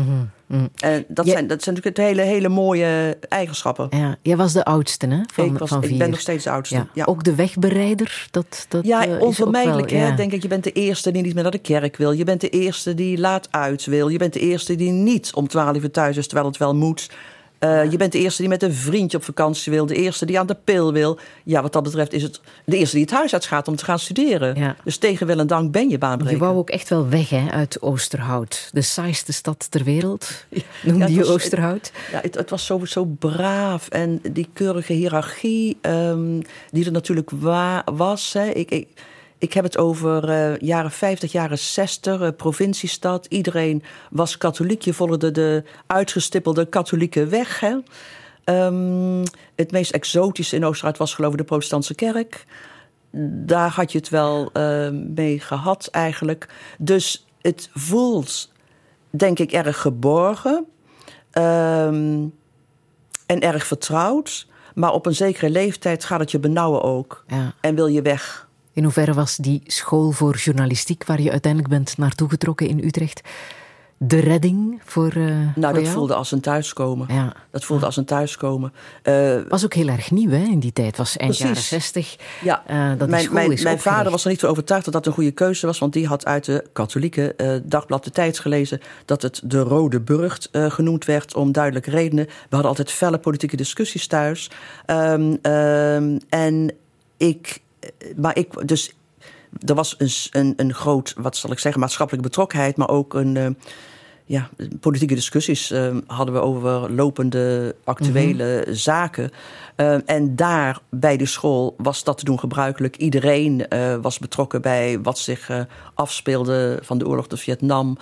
En dat, Ja. zijn, dat zijn natuurlijk hele, hele mooie eigenschappen. Ja, jij was de oudste hè, van, ik, was, van ik vier. ben nog steeds de oudste. ja. Ja, Ook de wegbereider, dat, dat Ja, eh, onvermijdelijk. wel, hè? ja. Denk ik, je bent de eerste die niet meer naar de kerk wil. Je bent de eerste die laat uit wil. Je bent de eerste die niet om twaalf uur thuis is, terwijl het wel moet. Eh, je bent de eerste die met een vriendje op vakantie wil. De eerste die aan de pil wil. Ja, wat dat betreft is het de eerste die het huis uitgaat om te gaan studeren. Ja. Dus tegen wil en dank ben je Je baanbreker. wou ook echt wel weg hè, uit Oosterhout. De saaiste stad ter wereld, noemde Ja, het je was- Oosterhout. Ja, het, het was zo, zo braaf en die keurige hiërarchie ehm, die er natuurlijk wa- was. Hè. Ik, ik, ik heb het over eh, jaren 50, jaren 60, eh, provinciestad. Iedereen was katholiek. Je volgde de uitgestippelde katholieke weg. Hè. Ehm, het meest exotische in Oosterhout was geloof ik de protestantse kerk. Daar had je het wel eh, mee gehad eigenlijk. Dus het voelt, denk ik, erg geborgen. Ehm, en erg vertrouwd. Maar op een zekere leeftijd gaat het je benauwen ook. Ja. En wil je weg. In hoeverre was die school voor journalistiek, waar je uiteindelijk bent naartoe getrokken in Utrecht, de redding voor, eh Nou, voor dat jou? voelde als een thuiskomen. Ja. Dat voelde als een thuiskomen. Eh, was ook heel erg nieuw hè, in die tijd. was eind Precies. jaren 60. ja, eh, dat mijn, mijn, mijn vader was er niet van overtuigd dat dat een goede keuze was. Want die had uit de katholieke dagblad De Tijd gelezen... dat het de Rode Burcht genoemd werd om duidelijke redenen. We hadden altijd felle politieke discussies thuis. Ehm, ehm, en ik... Maar ik... Dus er was een, een, een groot, wat zal ik zeggen, maatschappelijke betrokkenheid... maar ook een... eh, ja, politieke discussies eh, hadden we over lopende actuele zaken. Eh, en daar bij de school was dat te doen gebruikelijk. Iedereen eh, was betrokken bij wat zich eh, afspeelde van de oorlog tot Vietnam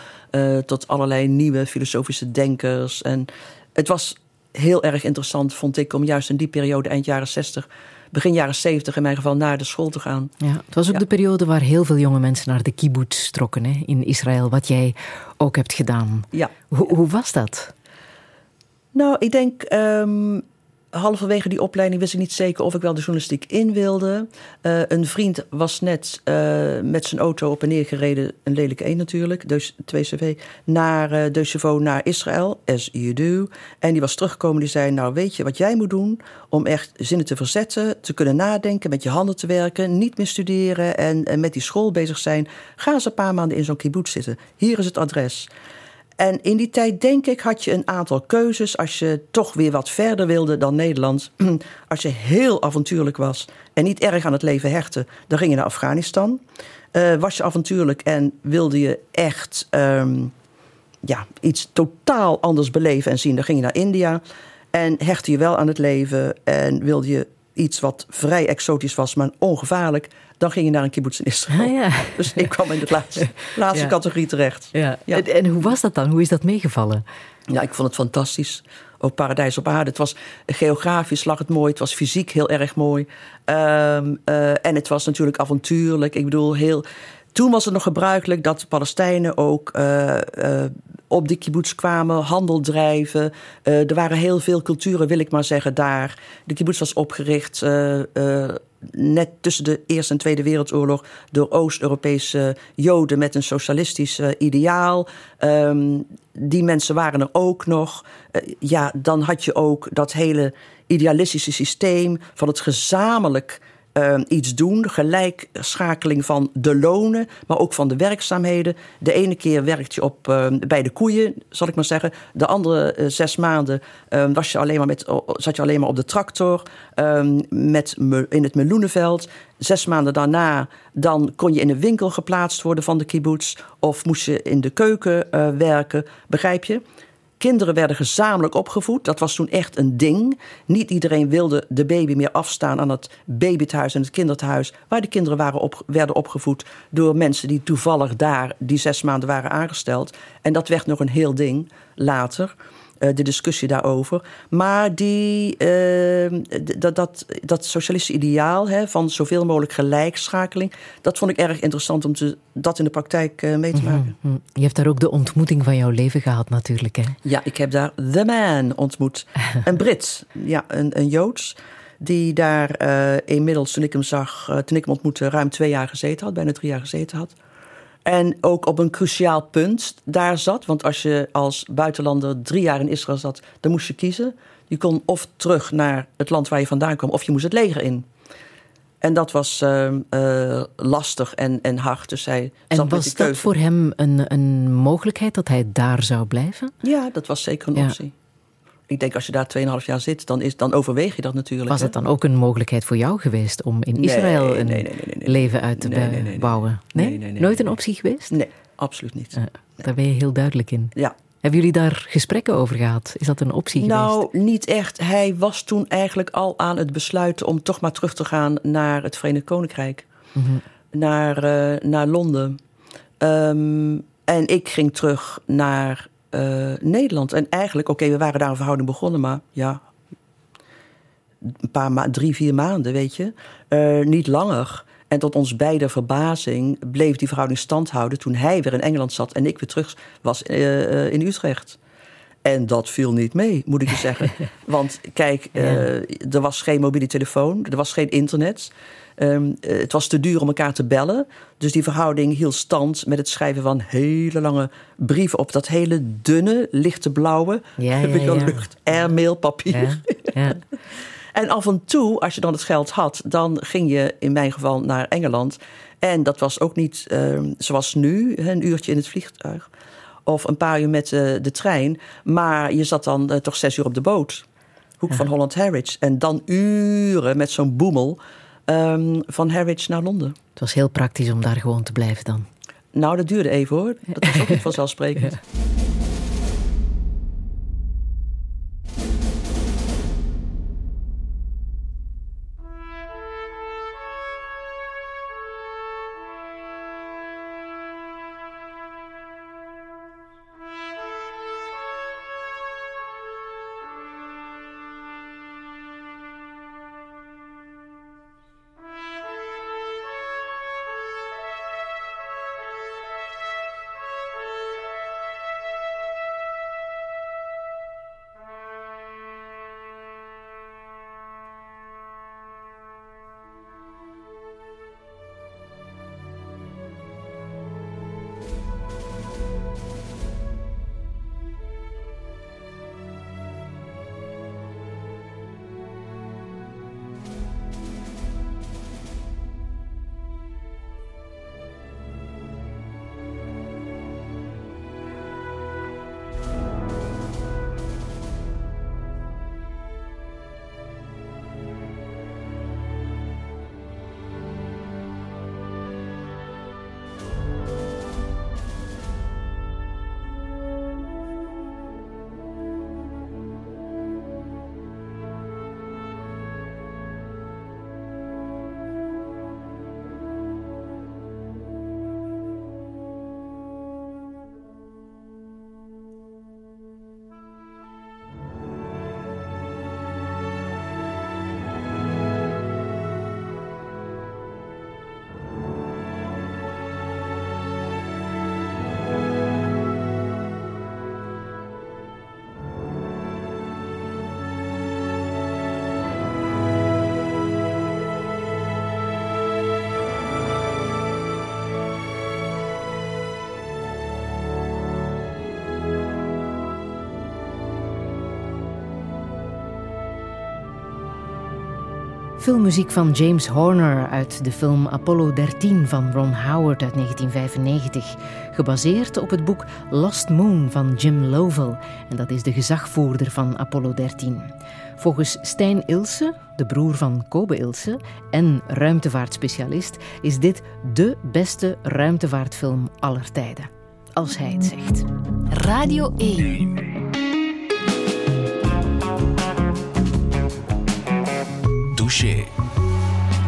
tot allerlei nieuwe filosofische denkers. En het was heel erg interessant, vond ik, om juist in die periode, eind jaren 60, begin jaren 70 in mijn geval, naar de school te gaan. Ja, het was ook Ja. de periode waar heel veel jonge mensen naar de kibbutz trokken hè, in Israël, wat jij ook hebt gedaan. Ja. Hoe, hoe was dat? Nou, ik denk ehm, halverwege die opleiding wist ik niet zeker of ik wel de journalistiek in wilde. Eh, een vriend was net eh, met zijn auto op en neer gereden, een lelijke één natuurlijk, dus 2CV, naar uh, Deutsche naar Israël, as you do. En die was teruggekomen, die zei, nou weet je wat jij moet doen om echt zinnen te verzetten, te kunnen nadenken, met je handen te werken, niet meer studeren en, en met die school bezig zijn. Ga eens een paar maanden in zo'n kibbutz zitten. Hier is het adres. En in die tijd, denk ik, had je een aantal keuzes. Als je toch weer wat verder wilde dan Nederland. [clears throat] Als je heel avontuurlijk was en niet erg aan het leven hechtte, dan ging je naar Afghanistan. Uh, was je avontuurlijk en wilde je echt um, ja, iets totaal anders beleven en zien, dan ging je naar India. En hechtte je wel aan het leven en wilde je iets wat vrij exotisch was, maar ongevaarlijk, dan ging je naar een kibbutz in Israël. Ah, ja. [laughs] Dus ik kwam in de laatste, [laughs] laatste Ja. categorie terecht. Ja. En, en hoe was dat dan? Hoe is dat meegevallen? Ja, ik vond het fantastisch. Ook Paradijs op Aarde. Het was geografisch lag het mooi. Het was fysiek heel erg mooi. Ehm, eh, en het was natuurlijk avontuurlijk. Ik bedoel, heel... Toen was het nog gebruikelijk dat de Palestijnen ook eh, eh, op die kibbutz kwamen, handel drijven. Eh, er waren heel veel culturen, wil ik maar zeggen, daar. De kibbutz was opgericht net tussen de Eerste en Tweede Wereldoorlog door Oost-Europese Joden met een socialistisch ideaal. Ehm, die mensen waren er ook nog. Ja, dan had je ook dat hele idealistische systeem van het gezamenlijk uh, iets doen. Gelijkschakeling van de lonen, maar ook van de werkzaamheden. De ene keer werkt je op, uh, bij de koeien, zal ik maar zeggen. De andere uh, zes maanden was je alleen maar met, zat je alleen maar op de tractor met, in het meloenenveld. Zes maanden daarna dan kon je in een winkel geplaatst worden van de kibbutz... of moest je in de keuken werken, begrijp je? Kinderen werden gezamenlijk opgevoed. Dat was toen echt een ding. Niet iedereen wilde de baby meer afstaan aan het babythuis en het kinderthuis... waar de kinderen waren op, werden opgevoed door mensen die toevallig daar die zes maanden waren aangesteld. En dat werd nog een heel ding later, de discussie daarover. Maar die, uh, dat, dat, dat socialistische ideaal hè, van zoveel mogelijk gelijkschakeling... dat vond ik erg interessant om te, dat in de praktijk uh, mee te maken. Mm -hmm. Je hebt daar ook de ontmoeting van jouw leven gehad natuurlijk, hè? Ja, ik heb daar The Man ontmoet. [laughs] een Brit, ja, een, een Joods... die daar uh, inmiddels, toen ik hem zag, uh, toen ik hem ontmoette... ruim twee jaar gezeten had, bijna drie jaar gezeten had. En ook op een cruciaal punt daar zat. Want als je als buitenlander drie jaar in Israël zat, dan moest je kiezen. Je kon of terug naar het land waar je vandaan kwam, of je moest het leger in. En dat was eh, eh, lastig en, en hard. Dus hij zat En was dat voor hem een, een mogelijkheid dat hij daar zou blijven? Ja, dat was zeker een Ja. optie. Ik denk als je daar 2,5 jaar zit, dan, is, dan overweeg je dat natuurlijk. Was het dan ook een mogelijkheid voor jou geweest om in Israël nee, een nee, nee, leven uit te bouwen? Nee, Nooit een optie geweest? Nee, absoluut niet. Ja, Daar ben je heel duidelijk in. Ja. Hebben jullie daar gesprekken over gehad? Is dat een optie geweest? Nou, niet echt. Hij was toen eigenlijk al aan het besluiten om toch maar terug te gaan naar het Verenigd Koninkrijk. Mhm. Naar, eh, naar Londen. Ehm, en ik ging terug naar eh, Nederland. En eigenlijk, oké, we waren daar een verhouding begonnen, maar ja, een paar ma drie, vier maanden, weet je. Eh, niet langer. En tot ons beide verbazing bleef die verhouding stand houden toen hij weer in Engeland zat en ik weer terug was eh, in Utrecht. En dat viel niet mee, moet ik je zeggen. [laughs] Want kijk, er was geen mobiele telefoon, er was geen internet. Ehm, eh, het was te duur om elkaar te bellen. Dus die verhouding hield stand met het schrijven van hele lange brieven op dat hele dunne, lichte blauwe Ja, ja, ja. lucht airmailpapier. Ja, ja. [laughs] En af en toe, als je dan het geld had, dan ging je in mijn geval naar Engeland. En dat was ook niet ehm, zoals nu, een uurtje in het vliegtuig. Of een paar uur met eh, de trein. Maar je zat dan eh, toch zes uur op de boot. Hoek van Holland Harwich. En dan uren met zo'n boemel ehm, van Harwich naar Londen. Het was heel praktisch om daar gewoon te blijven dan. Nou, dat duurde even hoor. Dat was ook [laughs] niet vanzelfsprekend. Filmmuziek van James Horner uit de film Apollo 13 van Ron Howard uit 1995. Gebaseerd op het boek Lost Moon van Jim Lovell. En dat is de gezagvoerder van Apollo 13. Volgens Stijn Ilse, de broer van Kobe Ilse en ruimtevaartspecialist, is dit dé beste ruimtevaartfilm aller tijden. Als hij het zegt. Radio 1. Douche.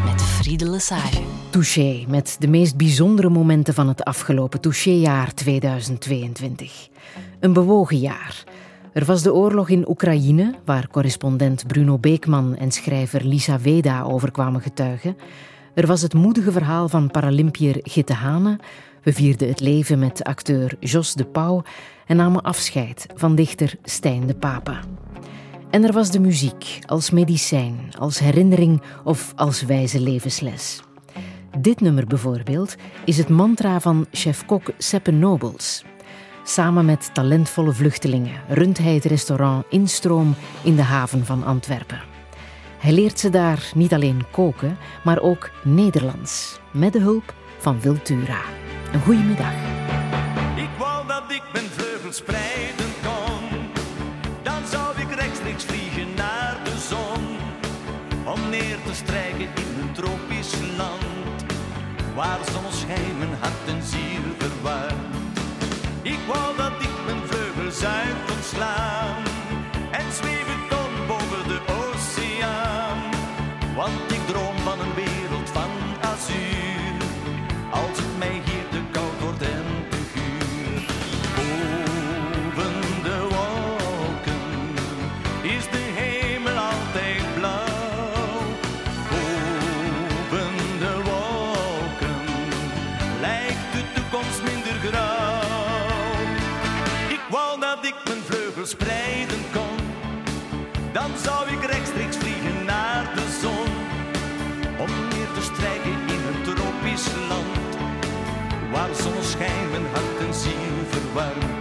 Met Friede Lesage. Touché, met de meest bijzondere momenten van het afgelopen touchéjaar 2022. Een bewogen jaar. Er was de oorlog in Oekraïne, waar correspondent Bruno Beekman en schrijver Lisa Weda over kwamen getuigen. Er was het moedige verhaal van Paralympiër Gitte Hane. We vierden het leven met acteur Jos de Pauw en namen afscheid van dichter Stijn de Papa. En er was de muziek als medicijn, als herinnering of als wijze levensles. Dit nummer bijvoorbeeld is het mantra van chef-kok Seppe Nobles. Samen met talentvolle vluchtelingen runt hij het restaurant Instroom in de haven van Antwerpen. Hij leert ze daar niet alleen koken, maar ook Nederlands, met de hulp van Wiltura. Een goede middag. Ik wou dat ik mijn vleugels spreiden strijken in een tropisch land. Waar zonneschijn mijn hart en ziel verwarmt. Ik wou dat ik mijn vleugels uit kon slaan. En zweven kon boven de oceaan. Want Zonneschijn mijn hart en ziel verwarmt.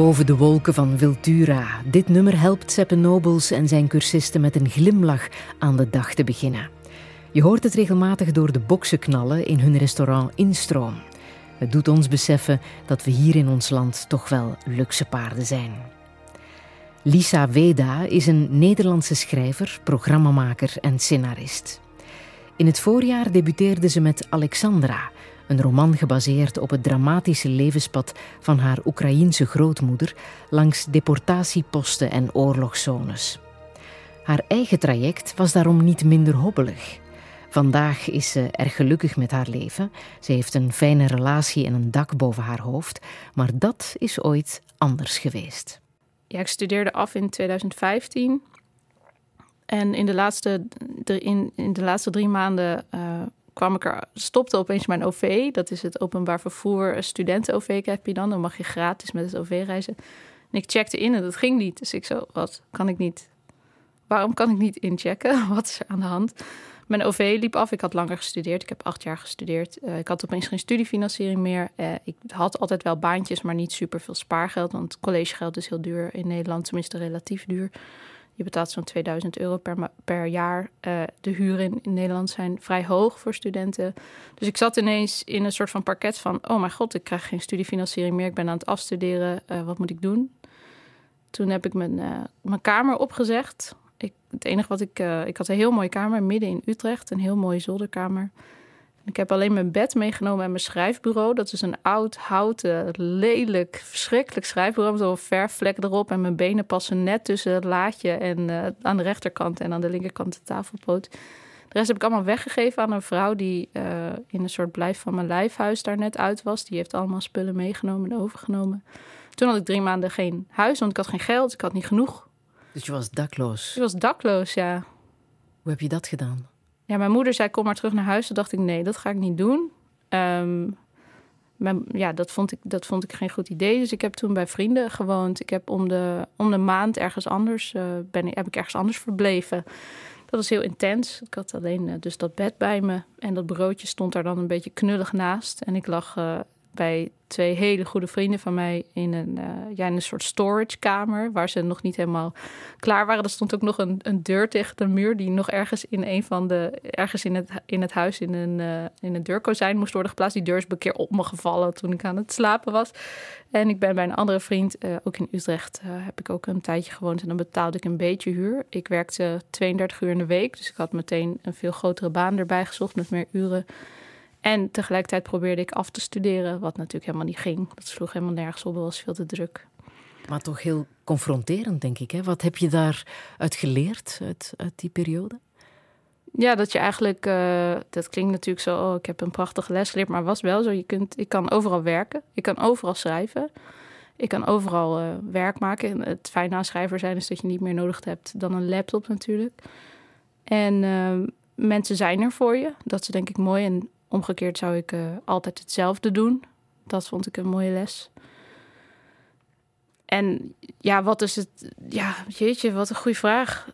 Boven de wolken van Wiltura. Dit nummer helpt Seppe Nobles en zijn cursisten met een glimlach aan de dag te beginnen. Je hoort het regelmatig door de boksen knallen in hun restaurant Instroom. Het doet ons beseffen dat we hier in ons land toch wel luxe paarden zijn. Lisa Weda is een Nederlandse schrijver, programmamaker en scenarist. In het voorjaar debuteerde ze met Alexandra, een roman gebaseerd op het dramatische levenspad van haar Oekraïense grootmoeder langs deportatieposten en oorlogszones. Haar eigen traject was daarom niet minder hobbelig. Vandaag is ze erg gelukkig met haar leven. Ze heeft een fijne relatie en een dak boven haar hoofd, maar dat is ooit anders geweest. Ja, ik studeerde af in 2015. En in de laatste, in de laatste drie maanden eh, kwam ik er, stopte opeens mijn OV. Dat is het openbaar vervoer eh, studenten-OV heb je dan. Dan mag je gratis met het OV reizen. En ik checkte in en dat ging niet. Dus ik zo, wat kan ik niet? Waarom kan ik niet inchecken? [laughs] Wat is er aan de hand? Mijn OV liep af. Ik had langer gestudeerd. Ik heb acht jaar gestudeerd. Eh, ik had opeens geen studiefinanciering meer. Eh, ik had altijd wel baantjes, maar niet super veel spaargeld. Want collegegeld is heel duur in Nederland, tenminste relatief duur. Je betaalt zo'n 2000 euro per, per jaar. Eh, de huren in, Nederland zijn vrij hoog voor studenten. Dus ik zat ineens in een soort van parket van... oh mijn god, ik krijg geen studiefinanciering meer. Ik ben aan het afstuderen. Eh, wat moet ik doen? Toen heb ik mijn, eh, mijn kamer opgezegd. Ik, het enige wat ik... ik had een heel mooie kamer midden in Utrecht. Een heel mooie zolderkamer. Ik heb alleen mijn bed meegenomen en mijn schrijfbureau. Dat is een oud, houten, lelijk, verschrikkelijk schrijfbureau... met een verfvlek erop. En mijn benen passen net tussen het laadje... en eh, aan de rechterkant en aan de linkerkant de tafelpoot. De rest heb ik allemaal weggegeven aan een vrouw die eh, in een soort blijf van mijn lijfhuis daar net uit was. Die heeft allemaal spullen meegenomen en overgenomen. Toen had ik drie maanden geen huis, want ik had geen geld, ik had niet genoeg. Dus je was dakloos. Ik was dakloos, ja. Hoe heb je dat gedaan? Ja, mijn moeder zei kom maar terug naar huis. Toen dacht ik nee, dat ga ik niet doen. Ehm, ja, dat vond, ik, dat vond ik geen goed idee. Dus ik heb toen bij vrienden gewoond. Ik heb om de, om de maand ergens anders, eh, ben, heb ik ergens anders verbleven. Dat was heel intens. Ik had alleen eh, dus dat bed bij me. En dat broodje stond daar dan een beetje knullig naast. En ik lag eh, bij twee hele goede vrienden van mij in een, eh, ja, in een soort storagekamer. Waar ze nog niet helemaal klaar waren. Er stond ook nog een, een deur tegen de muur. Die nog ergens in een van de. ergens in het, in het huis in een, eh, in een deurkozijn moest worden geplaatst. Die deur is een keer op me gevallen toen ik aan het slapen was. En ik ben bij een andere vriend, eh, ook in Utrecht, heb ik ook een tijdje gewoond. En dan betaalde ik een beetje huur. Ik werkte 32 uur in de week. Dus ik had meteen een veel grotere baan erbij gezocht met meer uren. En tegelijkertijd probeerde ik af te studeren, wat natuurlijk helemaal niet ging. Dat sloeg helemaal nergens op, dat was veel te druk. Maar toch heel confronterend, denk ik. Hè? Wat heb je daaruit geleerd, uit, uit die periode? Ja, dat je eigenlijk, eh, dat klinkt natuurlijk zo, oh, ik heb een prachtige les geleerd, maar was wel zo. Je kunt, ik kan overal werken, ik kan overal schrijven, ik kan overal eh, werk maken. En het fijne aan schrijver zijn is dat je niet meer nodig hebt dan een laptop natuurlijk. En eh, mensen zijn er voor je, dat is denk ik mooi. En omgekeerd zou ik eh, altijd hetzelfde doen. Dat vond ik een mooie les. En ja, wat is het? Ja, jeetje, wat een goede vraag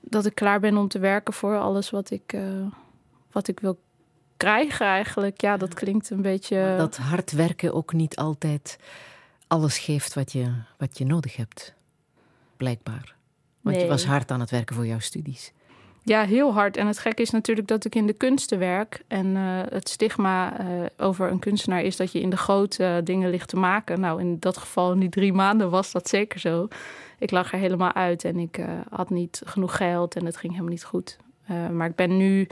dat ik klaar ben om te werken voor alles wat ik, eh, wat ik wil krijgen eigenlijk. Ja, dat klinkt een beetje... Dat hard werken ook niet altijd alles geeft wat je, wat je nodig hebt. Blijkbaar. Want je was hard aan het werken voor jouw studies. Ja, heel hard. En het gekke is natuurlijk dat ik in de kunsten werk. En eh, het stigma eh, over een kunstenaar is dat je in de grote eh, dingen ligt te maken. Nou, in dat geval, in die drie maanden, was dat zeker zo. Ik lag er helemaal uit en ik had niet genoeg geld en het ging helemaal niet goed. Maar ik ben nu.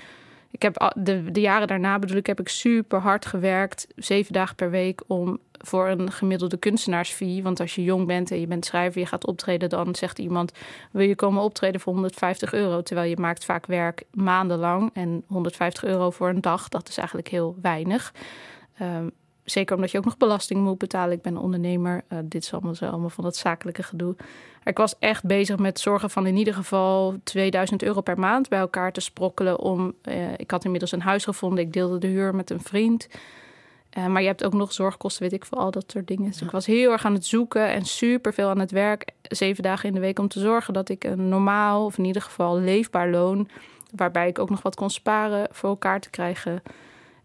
Ik heb de, de jaren daarna bedoel ik, heb ik super hard gewerkt, zeven dagen per week, om voor een gemiddelde kunstenaarsfee. Want als je jong bent en je bent schrijver, je gaat optreden, dan zegt iemand: Wil je komen optreden voor 150 euro? Terwijl je maakt vaak werk maandenlang. En 150 euro voor een dag, dat is eigenlijk heel weinig. Ehm, zeker omdat je ook nog belasting moet betalen. Ik ben ondernemer. Eh, dit is allemaal, zo, allemaal van dat zakelijke gedoe. Ik was echt bezig met zorgen van in ieder geval 2000 euro per maand bij elkaar te sprokkelen. Om, eh, ik had inmiddels een huis gevonden. Ik deelde de huur met een vriend. Eh, maar je hebt ook nog zorgkosten, weet ik veel, al dat soort dingen. Dus ik was heel erg aan het zoeken en super veel aan het werk. Zeven dagen in de week om te zorgen dat ik een normaal, of in ieder geval leefbaar loon... waarbij ik ook nog wat kon sparen voor elkaar te krijgen.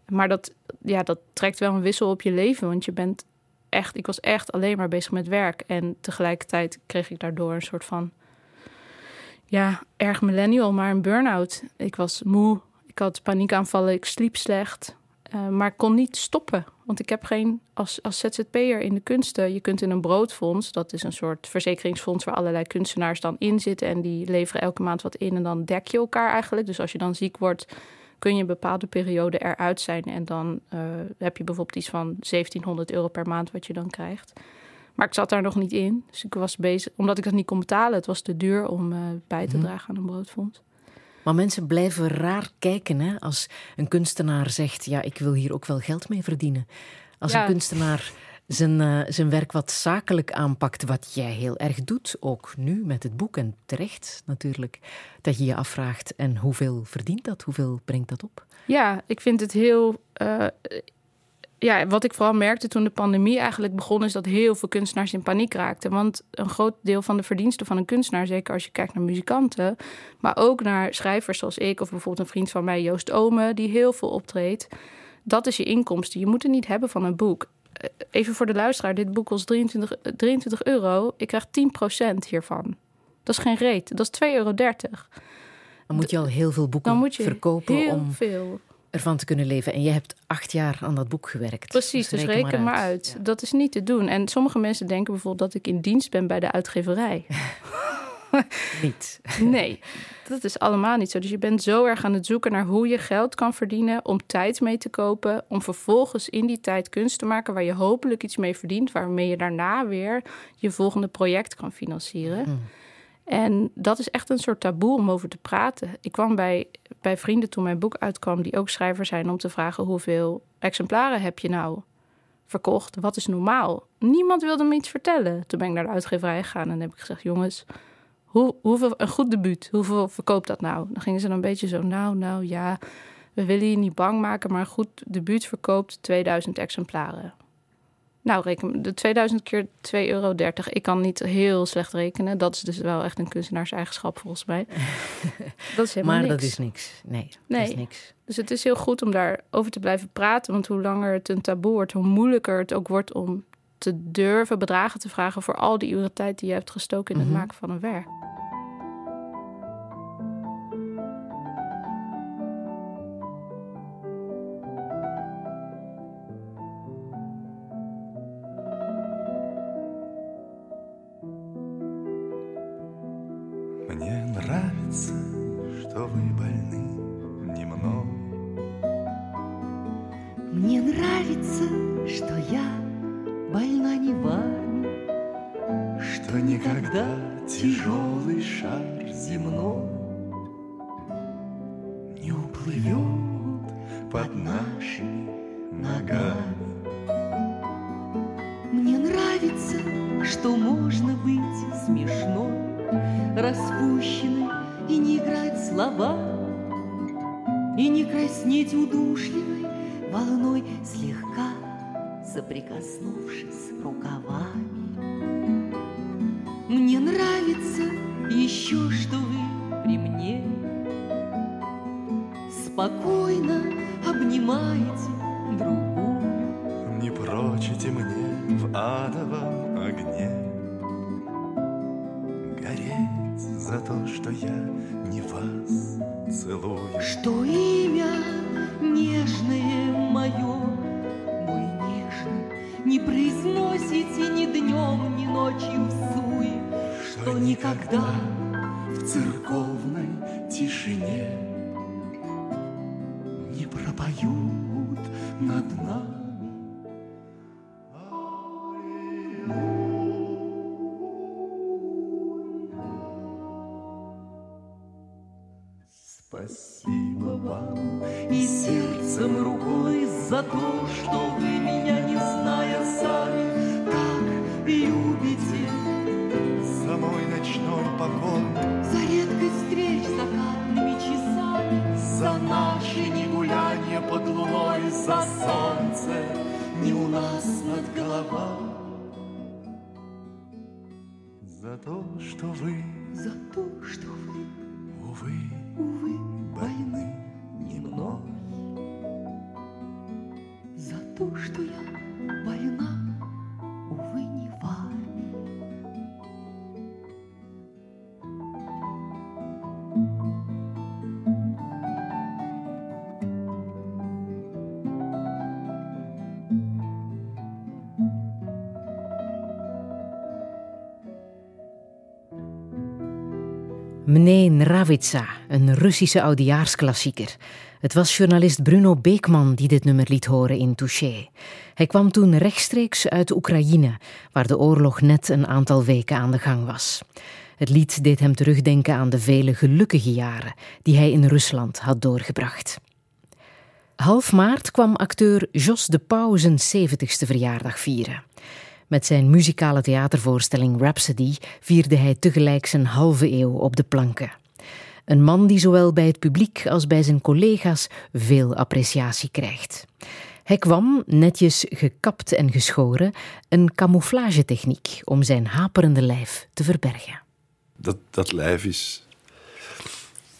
Maar dat, ja, dat trekt wel een wissel op je leven. Want je bent echt, ik was echt alleen maar bezig met werk. En tegelijkertijd kreeg ik daardoor een soort van, ja, erg millennial, maar een burn-out. Ik was moe, ik had paniekaanvallen, ik sliep slecht. Eh, maar kon niet stoppen. Want ik heb geen, als, als ZZP'er in de kunsten, je kunt in een broodfonds, dat is een soort verzekeringsfonds waar allerlei kunstenaars dan in zitten. En die leveren elke maand wat in en dan dek je elkaar eigenlijk. Dus als je dan ziek wordt, kun je een bepaalde periode eruit zijn. En dan eh, heb je bijvoorbeeld iets van 1700 euro per maand wat je dan krijgt. Maar ik zat daar nog niet in. Dus ik was bezig, omdat ik dat niet kon betalen. Het was te duur om eh, bij te Mhm. dragen aan een broodfonds. Maar mensen blijven raar kijken hè? als een kunstenaar zegt: Ja, ik wil hier ook wel geld mee verdienen. Als Ja. een kunstenaar zijn, eh, zijn werk wat zakelijk aanpakt, wat jij heel erg doet, ook nu met het boek en terecht natuurlijk, dat je je afvraagt: en hoeveel verdient dat? Hoeveel brengt dat op? Ja, ik vind het heel. eh, ja, wat ik vooral merkte toen de pandemie eigenlijk begon, is dat heel veel kunstenaars in paniek raakten. Want een groot deel van de verdiensten van een kunstenaar, zeker als je kijkt naar muzikanten, maar ook naar schrijvers zoals ik, of bijvoorbeeld een vriend van mij, Joost Ome, die heel veel optreedt, dat is je inkomsten. Je moet het niet hebben van een boek. Eh, Even voor de luisteraar, dit boek kost 23, eh, 23 euro. Ik krijg 10% hiervan. Dat is geen reet. Dat is 2,30 euro. Dan moet je al heel veel boeken Dan moet je verkopen heel om veel. Ervan te kunnen leven. En je hebt acht jaar aan dat boek gewerkt. Precies, dus reken, maar uit. Dat is niet te doen. En sommige mensen denken bijvoorbeeld dat ik in dienst ben bij de uitgeverij. [laughs] Niet. [laughs] Nee, dat is allemaal niet zo. Dus je bent zo erg aan het zoeken naar hoe je geld kan verdienen om tijd mee te kopen, om vervolgens in die tijd kunst te maken waar je hopelijk iets mee verdient, waarmee je daarna weer je volgende project kan financieren. En dat is echt een soort taboe om over te praten. Ik kwam bij, bij vrienden toen mijn boek uitkwam, die ook schrijver zijn, om te vragen hoeveel exemplaren heb je nou verkocht? Wat is normaal? Niemand wilde me iets vertellen. Toen ben ik naar de uitgeverij gegaan en heb ik gezegd: jongens, hoe, hoeveel, een goed debuut, hoeveel verkoopt dat nou? Dan gingen ze dan een beetje zo, nou, nou ja, we willen je niet bang maken, maar een goed debuut verkoopt 2000 exemplaren. Nou, reken de 2000 keer 2,30 euro. Ik kan niet heel slecht rekenen. Dat is dus wel echt een kunstenaarseigenschap volgens mij. [laughs] dat is helemaal Maar niks. dat is niks. Nee, dat Nee. is niks. Dus het is heel goed om daarover te blijven praten. Want hoe langer het een taboe wordt, hoe moeilijker het ook wordt om te durven bedragen te vragen voor al die uren tijd die je hebt gestoken in het Mhm. maken van een werk. Никогда тяжелый шар земной Не уплывет под нашими ногами. Мне нравится, что можно быть смешной, распущенной и не играть слова, и не краснеть удушливой волной, слегка соприкоснувшись рукавами. Мне нравится еще, что вы при мне спокойно обнимаете другую. Не прочите мне в адовом огне Гореть за то, что я не вас целую. Что имя нежное мое, мой нежный, не произносите что никогда в церковной тишине не пропоют над нами. Спасибо вам И сердцем рукой за то, что вы под луной, за солнце не у нас над головой. За то, что вы, за то, что вы, увы, увы, больны не мной. за то, что я больна, Mne Nravitsa, een Russische oudejaarsklassieker. Het was journalist Bruno Beekman die dit nummer liet horen in Touché. Hij kwam toen rechtstreeks uit Oekraïne, waar de oorlog net een aantal weken aan de gang was. Het lied deed hem terugdenken aan de vele gelukkige jaren die hij in Rusland had doorgebracht. Half maart kwam acteur Jos de Pauw zijn 70ste verjaardag vieren. Met zijn muzikale theatervoorstelling Rhapsody vierde hij tegelijk zijn halve eeuw op de planken. Een man die zowel bij het publiek als bij zijn collega's veel appreciatie krijgt. Hij kwam, netjes gekapt en geschoren, een camouflagetechniek om zijn haperende lijf te verbergen. Dat, dat lijf is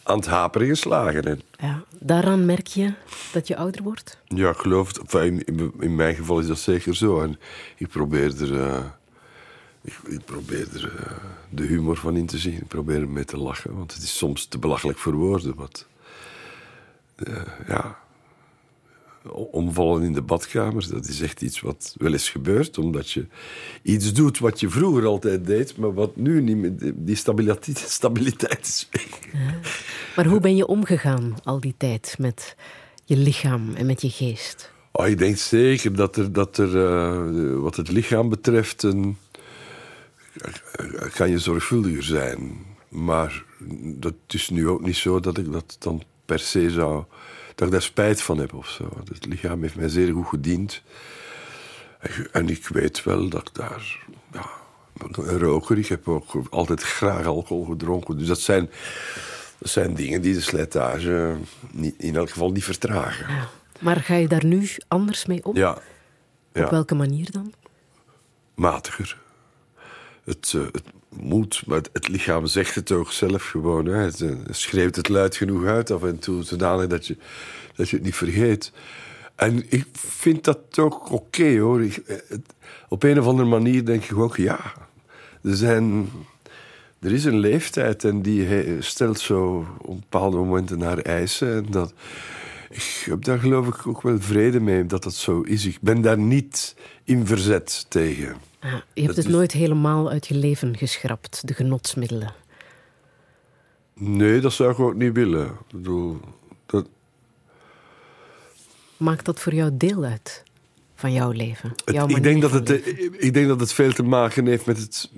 aan het haperen geslagen. En Ja, daaraan merk je dat je ouder wordt? ja, ik geloof het. Enfin, in, mijn geval is dat zeker zo. En ik probeer er, eh, ik, ik probeer er eh, de humor van in te zien. Ik probeer er mee te lachen. Want het is soms te belachelijk voor woorden. Wat, eh, ja, omvallen in de badkamer, dat is echt iets wat wel eens gebeurt. Omdat je iets doet wat je vroeger altijd deed, maar wat nu niet meer... Die stabiliteit, [laughs] stabiliteit is weg. Maar hoe ben je omgegaan al die tijd met je lichaam en met je geest? Oh, ik denk zeker dat er, dat er eh, wat het lichaam betreft, een, kan je zorgvuldiger zijn. Maar dat is nu ook niet zo dat ik dat dan per se zou... dat ik daar spijt van heb of zo. Het lichaam heeft mij zeer goed gediend. En, ik weet wel dat ik daar... Ja, een roker, ik heb ook altijd graag alcohol gedronken. Dus dat zijn, dat zijn dingen die de slijtage niet, in elk geval niet vertragen. Maar ga je daar nu anders mee om? Ja. ja. Op welke manier dan? matiger. Het, eh, het moet, maar het, het lichaam zegt het ook zelf gewoon. Hè. Het, eh, schreeuwt het luid genoeg uit af en toe, zodanig dat je, dat je het niet vergeet. En ik vind dat ook oké hoor. Ik, eh, het- op een of andere manier denk ik ook, ja, er, zijn, er is een leeftijd en die stelt zo op bepaalde momenten haar eisen. En dat, ik heb daar geloof ik ook wel vrede mee dat dat zo is. Ik ben daar niet in verzet tegen. Ah, je hebt Dat het is- nooit helemaal uit je leven geschrapt, de genotsmiddelen. Nee, dat zou ik ook niet willen. Ik bedoel, dat, Maakt dat voor jou deel uit van jouw leven? het- ik, denk dat het, ik denk dat het veel te maken heeft met het,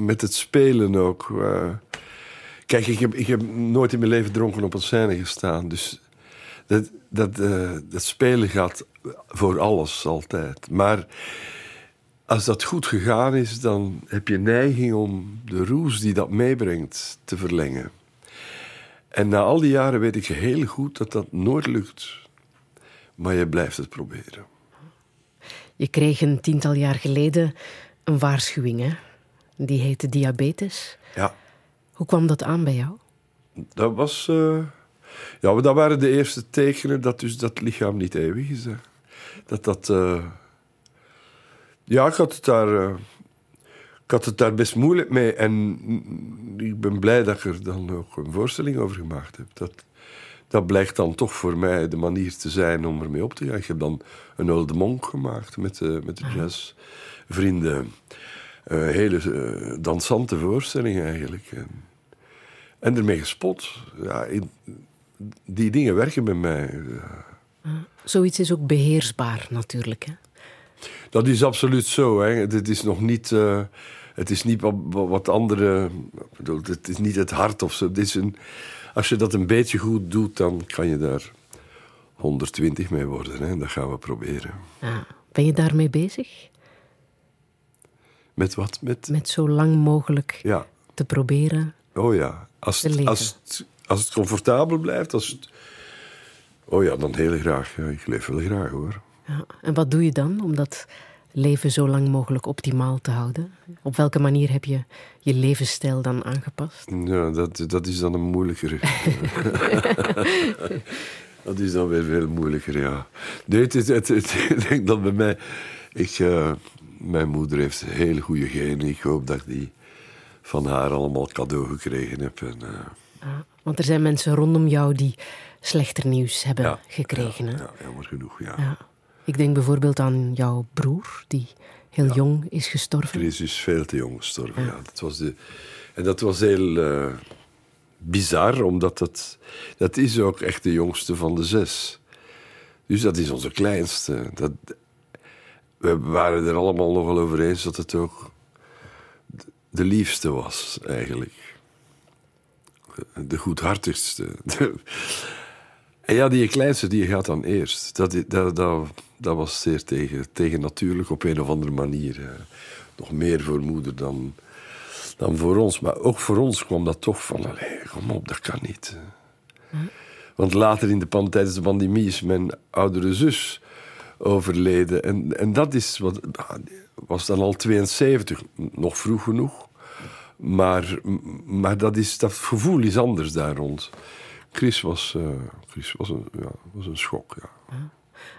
met het spelen ook. Eh, kijk, ik heb, ik heb nooit in mijn leven dronken op een scène gestaan. Dus dat, dat, eh, dat spelen gaat voor alles altijd. Maar als dat goed gegaan is, dan heb je neiging om de roes die dat meebrengt te verlengen. En na al die jaren weet ik heel goed dat dat nooit lukt. Maar je blijft het proberen. Je kreeg een tiental jaar geleden een waarschuwing, hè? Die heette diabetes. Ja. Hoe kwam dat aan bij jou? Dat was... eh, ja, maar dat waren de eerste tekenen dat dus dat lichaam niet eeuwig is. Hè. Dat dat... eh, Ja, ik had het daar... eh, Ik had het daar best moeilijk mee. En ik ben blij dat ik er dan ook een voorstelling over gemaakt heb. Dat, dat blijkt dan toch voor mij de manier te zijn om ermee op te gaan. Ik heb dan een Oude Monk gemaakt met de, met de jazzvrienden. Een hele eh, dansante voorstelling eigenlijk. En, en ermee gespot. Ja, ik- die dingen werken bij mij. Zoiets is ook beheersbaar, natuurlijk. Hè? Dat is absoluut zo. Hè. Het is nog niet. eh, het is niet wat, wat andere. bedoel, het is niet het hart of zo. Het is een, als je dat een beetje goed doet, dan kan je daar 120 mee worden. Hè. Dat gaan we proberen. Ja. Ben je daarmee bezig? Met wat? Met, Met zo lang mogelijk ja. te proberen Oh ja. Als te het, leven? als, het, als het comfortabel blijft. Als het, oh ja, dan heel graag. Ja, ik leef wel graag hoor. Ja. En wat doe je dan om dat leven zo lang mogelijk optimaal te houden? Op welke manier heb je je levensstijl dan aangepast? Ja, dat, dat is dan een moeilijkere. [laughs] dat is dan weer veel moeilijker, ja. Nee, het, is- het, het- [laughs] ik denk dat bij mij... Ik, eh, mijn moeder heeft hele goede genen. Ik hoop dat ik die van haar allemaal cadeau gekregen heb. En, eh, Ja, want er zijn mensen rondom jou die slechter nieuws hebben Ja, gekregen. hè? ja, jammer genoeg, ja. Ja. Ik denk bijvoorbeeld aan jouw broer, die heel jong is gestorven. Chris is veel te jong gestorven, ja. Dat was de, en dat was heel eh, bizar, omdat dat, dat is ook echt de jongste van de zes. Dus dat is onze kleinste. Dat, we waren er allemaal nogal over eens dat het ook de- liefste was, eigenlijk. De goedhartigste. [laughs] En ja, die kleinste die gaat dan eerst. Dat, dat, dat, dat was zeer tegen, tegen natuurlijk op een of andere manier. eh, nog meer voor moeder dan, dan voor ons. Maar ook voor ons kwam dat toch van, allee, kom op, dat kan niet. Want later in de pan, tijdens de pandemie is mijn oudere zus overleden. En, en dat is wat, was dan al 72, nog vroeg genoeg. Maar, maar dat, is, dat gevoel is anders daar rond. Chris was, eh, Chris was, een, ja, was een schok, ja.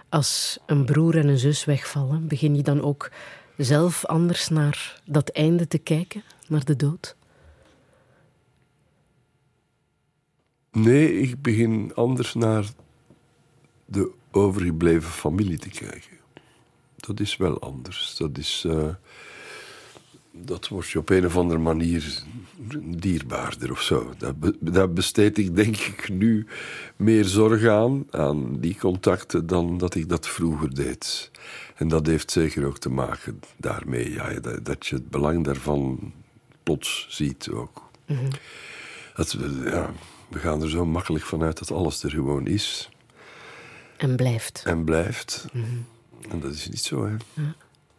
Als een broer en een zus wegvallen, begin je dan ook zelf anders naar dat einde te kijken, naar de dood? Nee, ik begin anders naar de overgebleven familie te kijken. Dat is wel anders. Dat is... eh, dat wordt je op een of andere manier dierbaarder of zo. Daar, be- daar besteed ik denk ik nu meer zorg aan, aan die contacten, dan dat ik dat vroeger deed. En dat heeft zeker ook te maken daarmee, ja, dat, dat je het belang daarvan plots ziet ook. Dat, we- ja, We gaan er zo makkelijk vanuit dat alles er gewoon is En blijft. en blijft. En dat is niet zo, hè?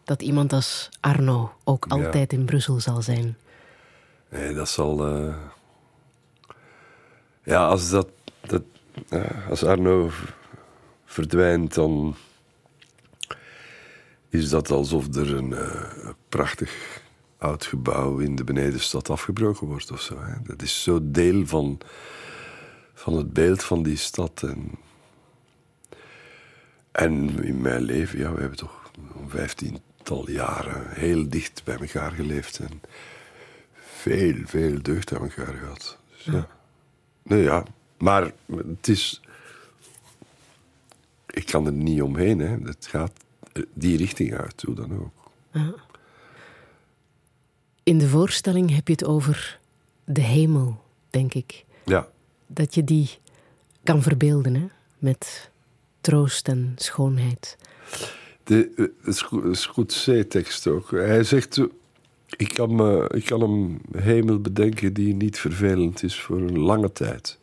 Dat iemand als Arno ook Ja. altijd in Brussel zal zijn. Nee, dat zal. eh, Ja, als dat. dat ja, als Arno verdwijnt, dan. is dat alsof er een eh, prachtig oud gebouw in de benedenstad afgebroken wordt of zo. Hè. Dat is zo deel van. van het beeld van die stad. En, en in mijn leven, ja, we hebben toch een vijftiental jaren heel dicht bij elkaar geleefd. En, veel, veel deugd aan elkaar gehad. Dus ja. Nee, ja. Maar het is... Ik kan er niet omheen, hè. Het gaat die richting uit, hoe dan ook. Ja. In de voorstelling heb je het over de hemel, denk ik. Ja. Dat je die kan verbeelden, hè? Met troost en schoonheid. De, eh, het Sco- het Scotsee-tekst ook. Hij zegt... Ik kan, me, ik kan een hemel bedenken die niet vervelend is voor een lange tijd.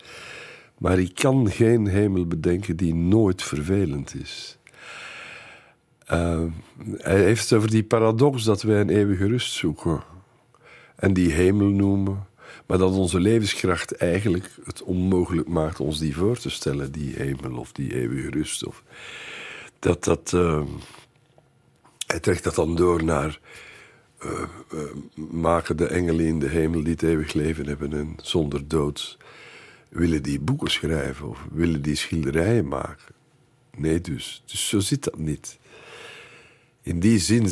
Maar ik kan geen hemel bedenken die nooit vervelend is. Eh, hij heeft het over die paradox dat wij een eeuwige rust zoeken. En die hemel noemen. Maar dat onze levenskracht eigenlijk het onmogelijk maakt ons die voor te stellen. Die hemel of die eeuwige rust. Of dat dat... eh, hij trekt dat dan door naar... eh, eh, maken de engelen in de hemel die het eeuwig leven hebben en zonder dood... willen die boeken schrijven of willen die schilderijen maken. Nee dus. Dus zo zit dat niet. In die zin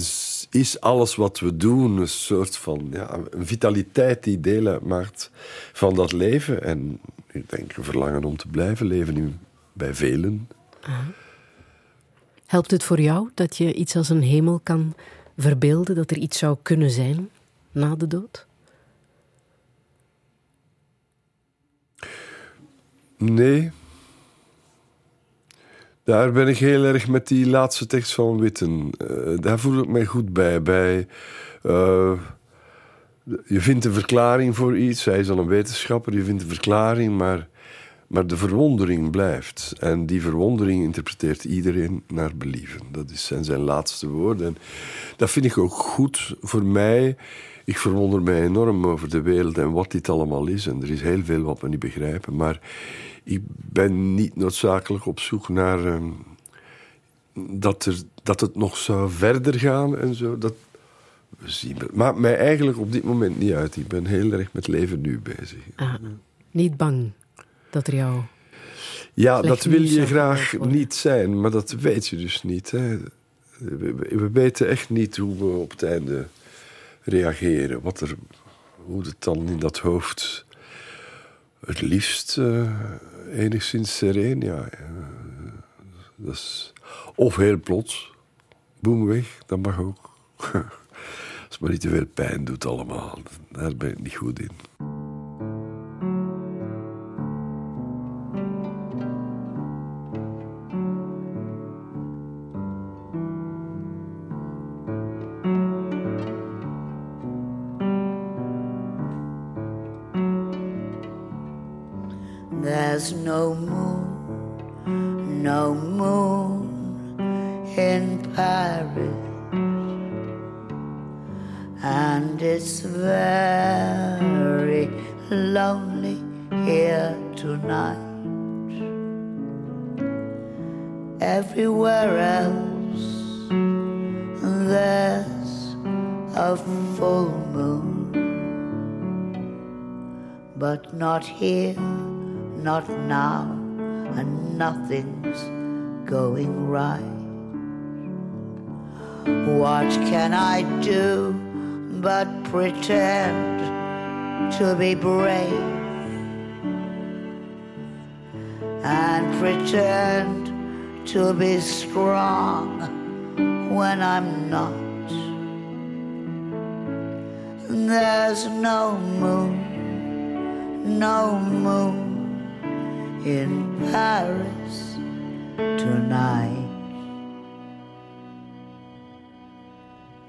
is alles wat we doen een soort van ja, een vitaliteit die deel uitmaakt van dat leven. En ik denk een verlangen om te blijven leven in, bij velen. Helpt het voor jou dat je iets als een hemel kan verbeelden, dat er iets zou kunnen zijn na de dood? Nee. Daar ben ik heel erg met die laatste tekst van Witten. Eh, daar voel ik mij goed bij. bij eh, je vindt een verklaring voor iets. Hij is dan een wetenschapper. Je vindt een verklaring, maar, maar de verwondering blijft. En die verwondering interpreteert iedereen naar believen. Dat zijn zijn laatste woorden. En dat vind ik ook goed voor mij. Ik verwonder mij enorm over de wereld en wat dit allemaal is. En er is heel veel wat we niet begrijpen. Maar ik ben niet noodzakelijk op zoek naar ehm, dat, er, dat het nog zou verder gaan en zo. Dat we zien. Maakt mij eigenlijk op dit moment niet uit. Ik ben heel erg met leven nu bezig. Ah, niet bang dat er jou... Ja, dat wil je graag worden. niet zijn, maar dat weet je dus niet. Hè. We- we weten echt niet hoe we op het einde reageren. Wat er, hoe het dan in dat hoofd het liefst eh, enigszins sereen. Ja, eh, of heel plots, boem weg, dat mag ook. [laughs] Als het maar niet te veel pijn doet allemaal, daar ben ik niet goed in. Not here, not now, and nothing's going right. What can I do but pretend to be brave and pretend to be strong when I'm not? There's no moon no moon in Paris tonight.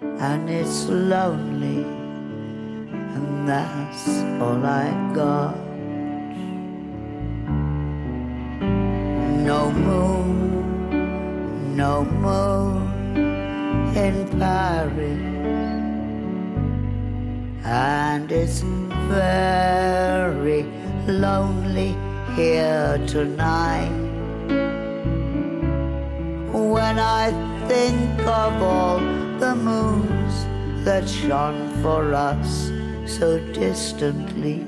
And it's lonely, and that's all I got. No moon, no moon in Paris. And it's very lonely here tonight. When I think of all the moons that shone for us so distantly,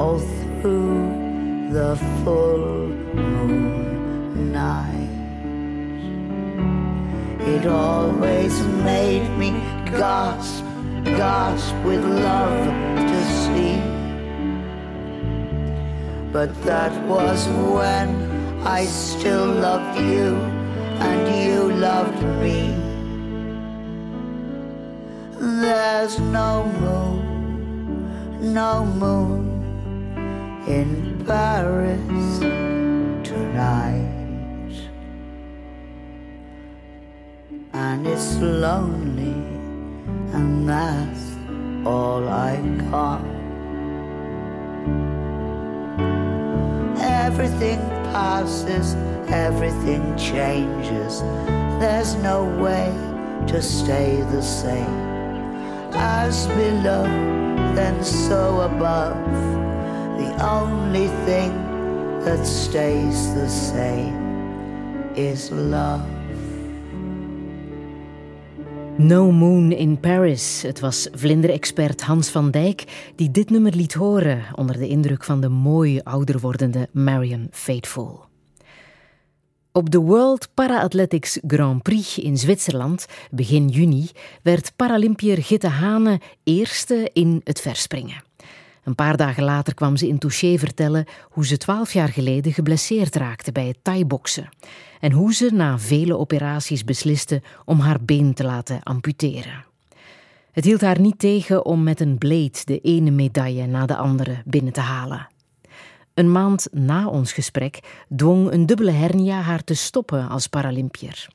all through the full moon night. It always made me gasp, gasp with love to see. But that was when I still loved you and you loved me. There's no moon, no moon in Paris tonight. And it's lonely, and that's all I got. Everything passes, everything changes. There's no way to stay the same. As below, then so above. The only thing that stays the same is love. No Moon in Paris. Het was vlinderexpert Hans van Dijk die dit nummer liet horen onder de indruk van de mooi ouder wordende Marion Faithfull. Op de World Para-Athletics Grand Prix in Zwitserland begin juni werd Paralympiër Gitte Hane eerste in het verspringen. Een paar dagen later kwam ze in Touché vertellen hoe ze twaalf jaar geleden geblesseerd raakte bij het thai-boksen en hoe ze na vele operaties besliste om haar been te laten amputeren. Het hield haar niet tegen om met een blade de ene medaille na de andere binnen te halen. Een maand na ons gesprek dwong een dubbele hernia haar te stoppen als Paralympiër.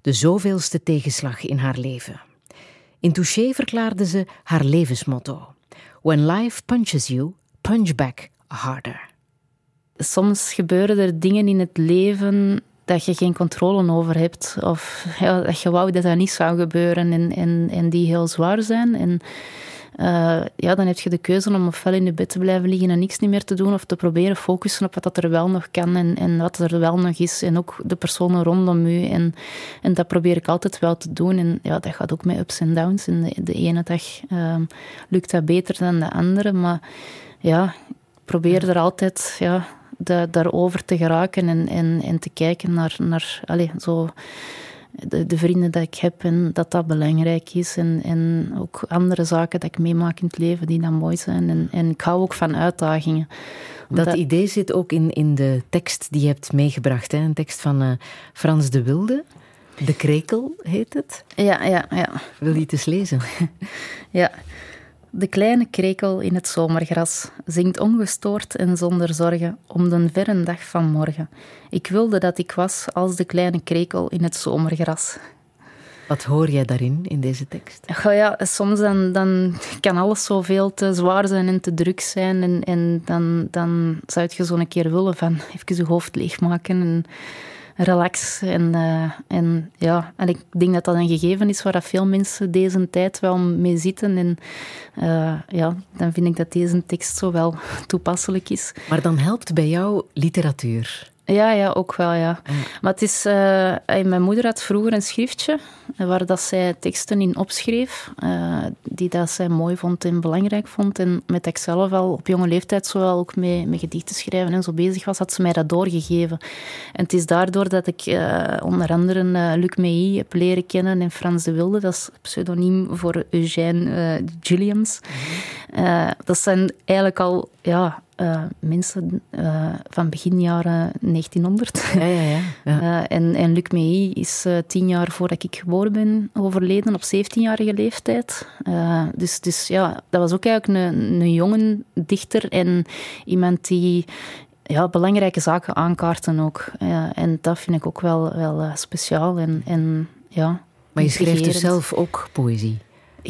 De zoveelste tegenslag in haar leven. In Touché verklaarde ze haar levensmotto. When life punches you, punch back harder. soms gebeuren er dingen in het leven dat je geen controle over hebt. Of dat je wou dat dat niet zou gebeuren en, en, en die heel zwaar zijn. En eh, ja, dan heb je de keuze om ofwel in je bed te blijven liggen en niks niet meer te doen, of te proberen focussen op wat dat er wel nog kan en, en wat er wel nog is. En ook de personen rondom u. En, en dat probeer ik altijd wel te doen. En ja, dat gaat ook met ups en downs. En de, de ene dag ehm, lukt dat beter dan de andere. Maar ja, probeer er altijd ja, da- daarover te geraken en, en, en te kijken naar, naar allez, zo de, de vrienden dat ik heb en dat dat belangrijk is. En, en ook andere zaken dat ik meemaak in het leven die dan mooi zijn. En, en ik hou ook van uitdagingen. Dat idee zit ook in, in de tekst die je hebt meegebracht. Hè? Een tekst van eh, Frans de Wilde. De Krekel heet het. Ja, ja, ja. Wil je het eens lezen? Ja. De kleine krekel in het zomergras zingt ongestoord en zonder zorgen om de verre dag van morgen. Ik wilde dat ik was als de kleine krekel in het zomergras. Wat hoor jij daarin, in deze tekst? Goh, ja, soms dan, dan kan alles zoveel te zwaar zijn en te druk zijn. En, en dan, dan zou je zo een keer willen van even je hoofd leegmaken en relax. En, eh, en ja, en ik denk dat dat een gegeven is waar veel mensen deze tijd wel mee zitten. En eh, ja, dan vind ik dat deze tekst zo wel [laughs] toepasselijk is. Maar dan helpt bij jou literatuur. Ja, ja, ook wel, ja. Maar het is... eh, mijn moeder had vroeger een schriftje waar dat zij teksten in opschreef, eh, die dat zij mooi vond en belangrijk vond. En met dat ik zelf al op jonge leeftijd zo wel ook mee, met gedichten schrijven en zo bezig was, had ze mij dat doorgegeven. En het is daardoor dat ik eh, onder andere Luc Meilly heb leren kennen en Frans de Wilde, dat is pseudoniem voor Eugène Gilliams. Eh, dat zijn eigenlijk al ja, eh, mensen eh, van begin jaren 1900. Ja, ja, ja. [laughs] Eh, en, en Luc Meilly is tien jaar voordat ik geboren ben overleden, op 17-jarige leeftijd. Dus, dus ja, dat was ook eigenlijk een, een jonge dichter en iemand die ja, belangrijke zaken aankaarten ook. En dat vind ik ook wel, wel speciaal. En, en, ja, Maar je schrijft dus intrigerend. zelf ook poëzie.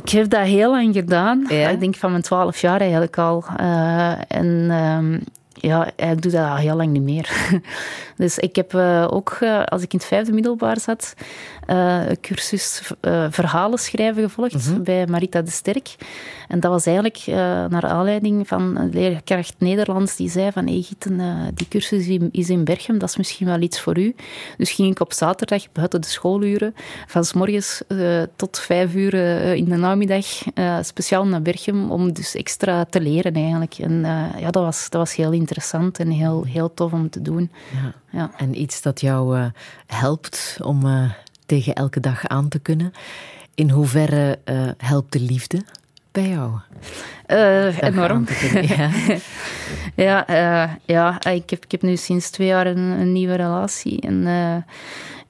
Ik heb dat heel lang gedaan. Ik denk van mijn twaalf jaar eigenlijk al. Eh, en ehm, ja, ik doe dat al heel lang niet meer. [laughs] dus ik heb eh, ook, eh, als ik in het vijfde middelbaar zat, een cursus eh, verhalen schrijven gevolgd bij Marita de Sterk. En dat was eigenlijk eh, naar aanleiding van een leerkracht Nederlands die zei van hey, Gieten, die cursus is in Berchem, dat is misschien wel iets voor u. Dus ging ik op zaterdag buiten de schooluren van s morgens tot vijf uur in de namiddag speciaal naar Berchem om dus extra te leren eigenlijk. En ja, dat was, dat was heel interessant en heel, heel tof om te doen. Ja. Ja. En iets dat jou helpt om tegen elke dag aan te kunnen. In hoeverre eh, helpt de liefde bij jou? Dag enorm. ja. [laughs] ja, eh, ja ik, heb, ik heb nu sinds twee jaar een, een nieuwe relatie. En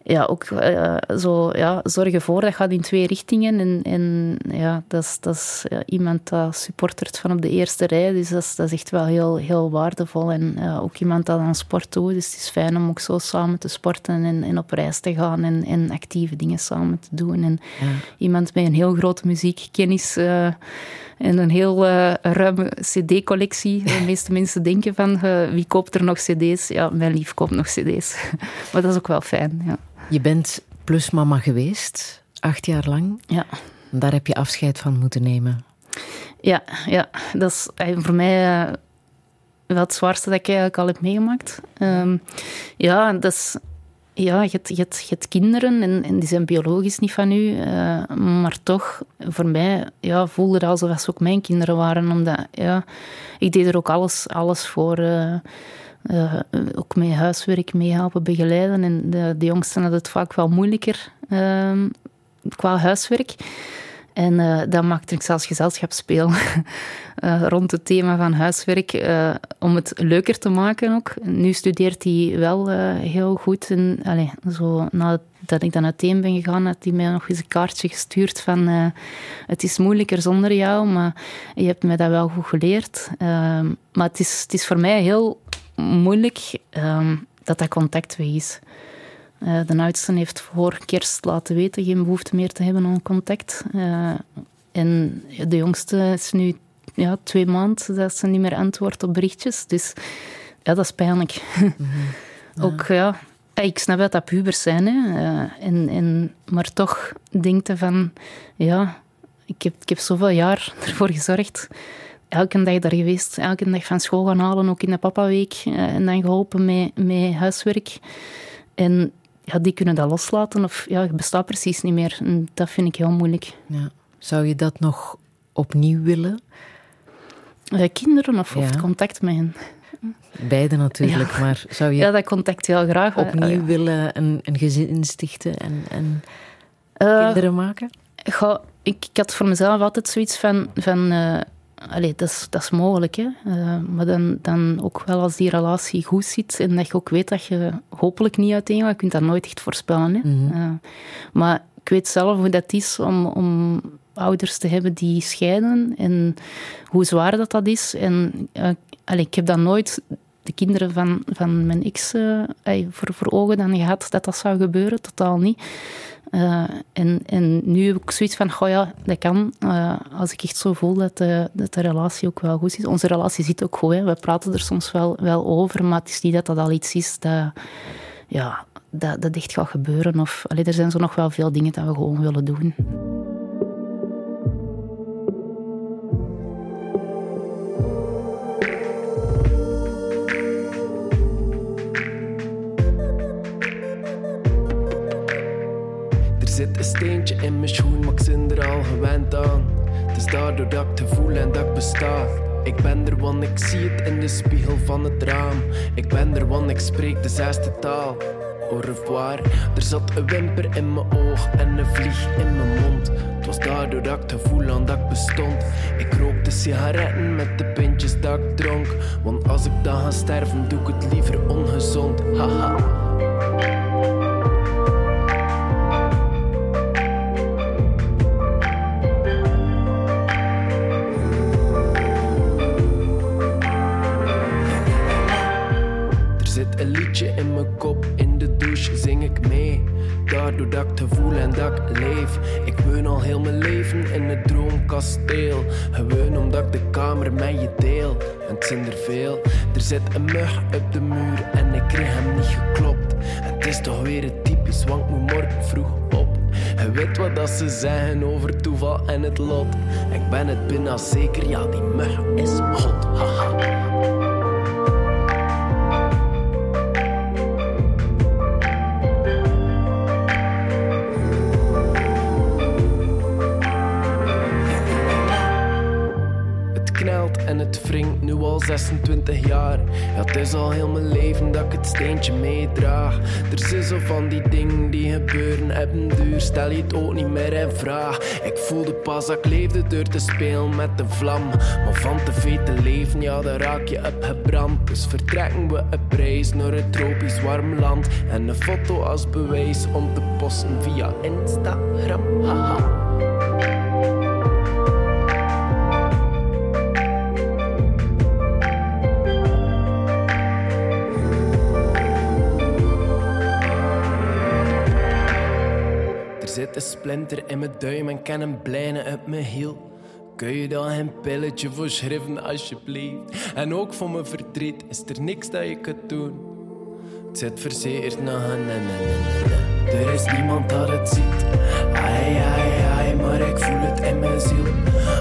ja, ook eh, zo, ja, zorgen voor, dat gaat in twee richtingen. En, en ja, dat is, dat is ja, iemand dat supportert van op de eerste rij. Dus dat is, dat is echt wel heel, heel waardevol. En eh, ook iemand dat aan sport doet. Dus het is fijn om ook zo samen te sporten en, en op reis te gaan en, en actieve dingen samen te doen. En Ja. iemand met een heel grote muziekkennis eh, en een heel ruime cd-collectie. [laughs] De meeste mensen denken van, wie koopt er nog cd's? Ja, mijn lief koopt nog cd's. [laughs] maar dat is ook wel fijn, ja. Je bent plusmama geweest, acht jaar lang. Ja. Daar heb je afscheid van moeten nemen. Ja, ja dat is eh, voor mij eh, wel het zwaarste dat ik eigenlijk al heb meegemaakt. Ehm, ja, dat is... Ja, je hebt, je, hebt, je hebt kinderen en, en die zijn biologisch niet van u. eh, maar toch, voor mij ja, voelde dat alsof ze ook mijn kinderen waren. Omdat ja, ik deed er ook alles, alles voor. Eh, ook met huiswerk meehelpen, begeleiden. En de, de jongsten hadden het vaak wel moeilijker ehm, qua huiswerk. En eh dat maakte ik zelfs gezelschapsspeel [laughs] eh, rond het thema van huiswerk, eh, om het leuker te maken ook. Nu studeert hij wel eh, heel goed. En, allee, zo, nadat ik dan uiteen ben gegaan, had hij mij nog eens een kaartje gestuurd van eh, het is moeilijker zonder jou, maar je hebt mij dat wel goed geleerd. Ehm, maar het is, het is voor mij heel moeilijk ehm, dat dat contact weg is. Eh, de oudste heeft voor kerst laten weten geen behoefte meer te hebben aan contact. Eh, en de jongste is nu ja, twee maanden dat ze niet meer antwoordt op berichtjes. Dus ja, dat is pijnlijk. [laughs] Ook ja, ik snap dat dat pubers zijn. Hè. Eh, en, en, maar toch denk je van, ja, ik heb, ik heb zoveel jaar [laughs] ervoor gezorgd. Elke dag daar geweest, elke dag van school gaan halen, ook in de papaweek. eh, en dan geholpen met, met huiswerk. En ja, die kunnen dat loslaten of ja, je bestaat precies niet meer. En dat vind ik heel moeilijk. Ja. Zou je dat nog opnieuw willen? Eh, kinderen of, of Ja. het contact met hen? Beide natuurlijk, Ja. maar zou je Ja, dat contact heel graag. Eh, opnieuw willen een, een gezin stichten en, en kinderen maken? Ik, ik had voor mezelf altijd zoiets van... van allee, dat, is, dat is mogelijk, hè. Eh, maar dan, dan ook wel als die relatie goed zit en dat je ook weet dat je hopelijk niet uiteen gaat. Je kunt dat nooit echt voorspellen, hè. Mhm. Eh, maar ik weet zelf hoe dat is om, om ouders te hebben die scheiden en hoe zwaar dat, dat is. En allee, ik heb dat nooit de kinderen van, van mijn ex eh, voor, voor ogen dan gehad dat dat zou gebeuren, totaal niet. Eh, en, en nu heb ik zoiets van, goh ja, dat kan. eh, als ik echt zo voel dat de, dat de relatie ook wel goed zit. Onze relatie zit ook goed, hè. we praten er soms wel, wel over, maar het is niet dat dat al iets is dat, ja, dat, dat echt gaat gebeuren. Of, allee, er zijn zo nog wel veel dingen dat we gewoon willen doen. Zit een steentje in mijn schoen, maar ik zit er al gewend aan. Het daardoor dat ik te en dat ik besta. Ik ben er, want ik zie het in de spiegel van het raam. Ik ben er, want ik spreek de zesde taal. Au revoir. Er zat een wimper in mijn oog en een vlieg in mijn mond. Het was daardoor dat ik te voel aan dat ik bestond. Ik rookte sigaretten met de pintjes dat ik dronk. Want als ik dan ga sterven, doe ik het liever ongezond. Haha. Daardoor dat ik te voel en dat ik leef. Ik woon al heel mijn leven in het droomkasteel. Gewoon omdat ik de kamer met je deel. En het zijn er veel. Er zit een mug op de muur en ik kreeg hem niet geklopt. Het is toch weer het typisch, want ik moet morgen vroeg op. Je weet wat dat ze zeggen over toeval en het lot. Ik ben het bijna zeker, ja, die mug is. Haha. Is al heel mijn leven dat ik het steentje meedraag. Er zijn zo van die dingen die gebeuren, hebben duur. Stel je het ook niet meer in vraag. Ik voelde pas dat ik leefde door te spelen met de vlam. Maar van te veel te leven, ja, daar raak je op gebrand. Dus vertrekken we op reis naar een tropisch warm land. En een foto als bewijs om te posten via Instagram. Haha. Een splinter in mijn duim en kan een blijne op mijn hiel. Kun je dan een pilletje voor schrijven, alsjeblieft? En ook voor mijn verdriet is er niks dat je kunt doen. Het zit verzekerd nee, nee. Er is niemand dat het ziet. Ai, ai, ai, maar ik voel het in mijn ziel.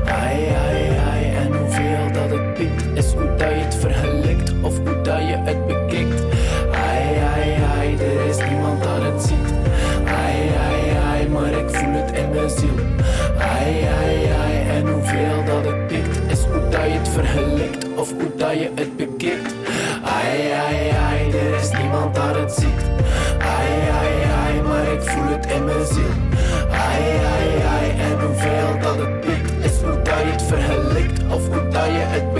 Ai, ai, ai, en hoeveel dat het piekt, is hoe dat je het vergelijkt of hoe dat je het bekijkt. Ai, ai, ai, er is niemand dat het ziet. Ai, ai, ai, en hoeveel dat het pikt, is hoe dat je het vergelijkt of hoe dat je het bekijkt. Ai, ai, ai, er is niemand dat het ziet. Ai, ai, ai, maar ik voel het in mijn ziel. Ai, ai, ai, en hoeveel dat het pikt, is hoe dat je het vergelijkt of hoe dat je het bekijkt.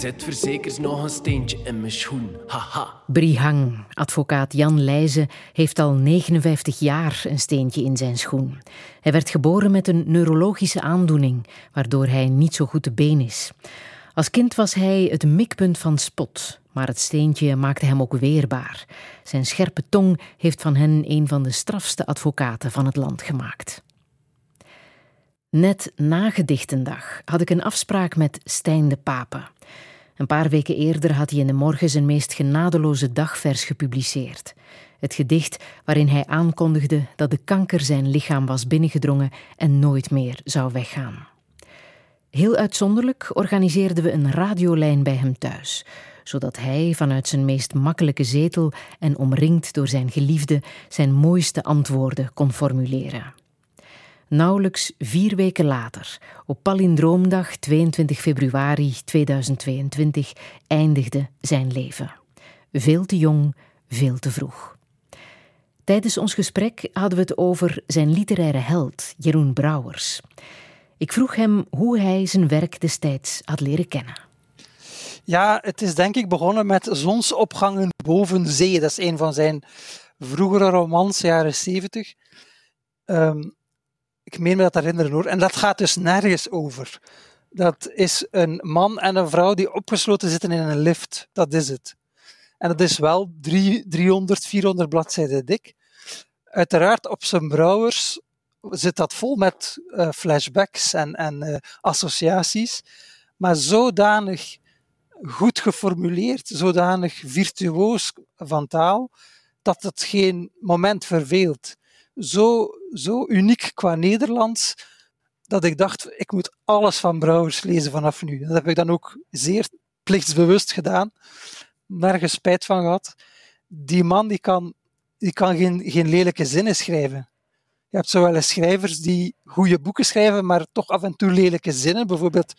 Zit verzekers nog een steentje in mijn schoen. Haha. Brihang, advocaat Jan Leijzen, heeft al 59 jaar een steentje in zijn schoen. Hij werd geboren met een neurologische aandoening, waardoor hij niet zo goed te been is. Als kind was hij het mikpunt van spot, maar het steentje maakte hem ook weerbaar. Zijn scherpe tong heeft van hen een van de strafste advocaten van het land gemaakt. Net na Gedichtendag had ik een afspraak met Stijn de Pape. Een paar weken eerder had hij in de morgen zijn meest genadeloze dagvers gepubliceerd. Het gedicht waarin hij aankondigde dat de kanker zijn lichaam was binnengedrongen en nooit meer zou weggaan. Heel uitzonderlijk organiseerden we een radiolijn bij hem thuis, zodat hij vanuit zijn meest makkelijke zetel en omringd door zijn geliefde zijn mooiste antwoorden kon formuleren. Nauwelijks vier weken later, op Palindroomdag 22 februari 2022, eindigde zijn leven. Veel te jong, veel te vroeg. Tijdens ons gesprek hadden we het over zijn literaire held, Jeroen Brouwers. Ik vroeg hem hoe hij zijn werk destijds had leren kennen. Ja, het is denk ik begonnen met Zonsopgangen boven zee. Dat is een van zijn vroegere romans, jaren zeventig. Ehm, ik meen me dat herinneren hoor. En dat gaat dus nergens over. Dat is een man en een vrouw die opgesloten zitten in een lift. Dat is het. En dat is wel drie, 300, 400 bladzijden dik. Uiteraard op zijn brouwers zit dat vol met eh, flashbacks en, en eh, associaties. Maar zodanig goed geformuleerd, zodanig virtuoos van taal, dat het geen moment verveelt. Zo, zo uniek qua Nederlands, dat ik dacht, ik moet alles van Brouwers lezen vanaf nu. Dat heb ik dan ook zeer plichtsbewust gedaan, nergens spijt van gehad. Die man die kan, die kan geen, geen lelijke zinnen schrijven. Je hebt zo wel eens schrijvers die goede boeken schrijven, maar toch af en toe lelijke zinnen. Bijvoorbeeld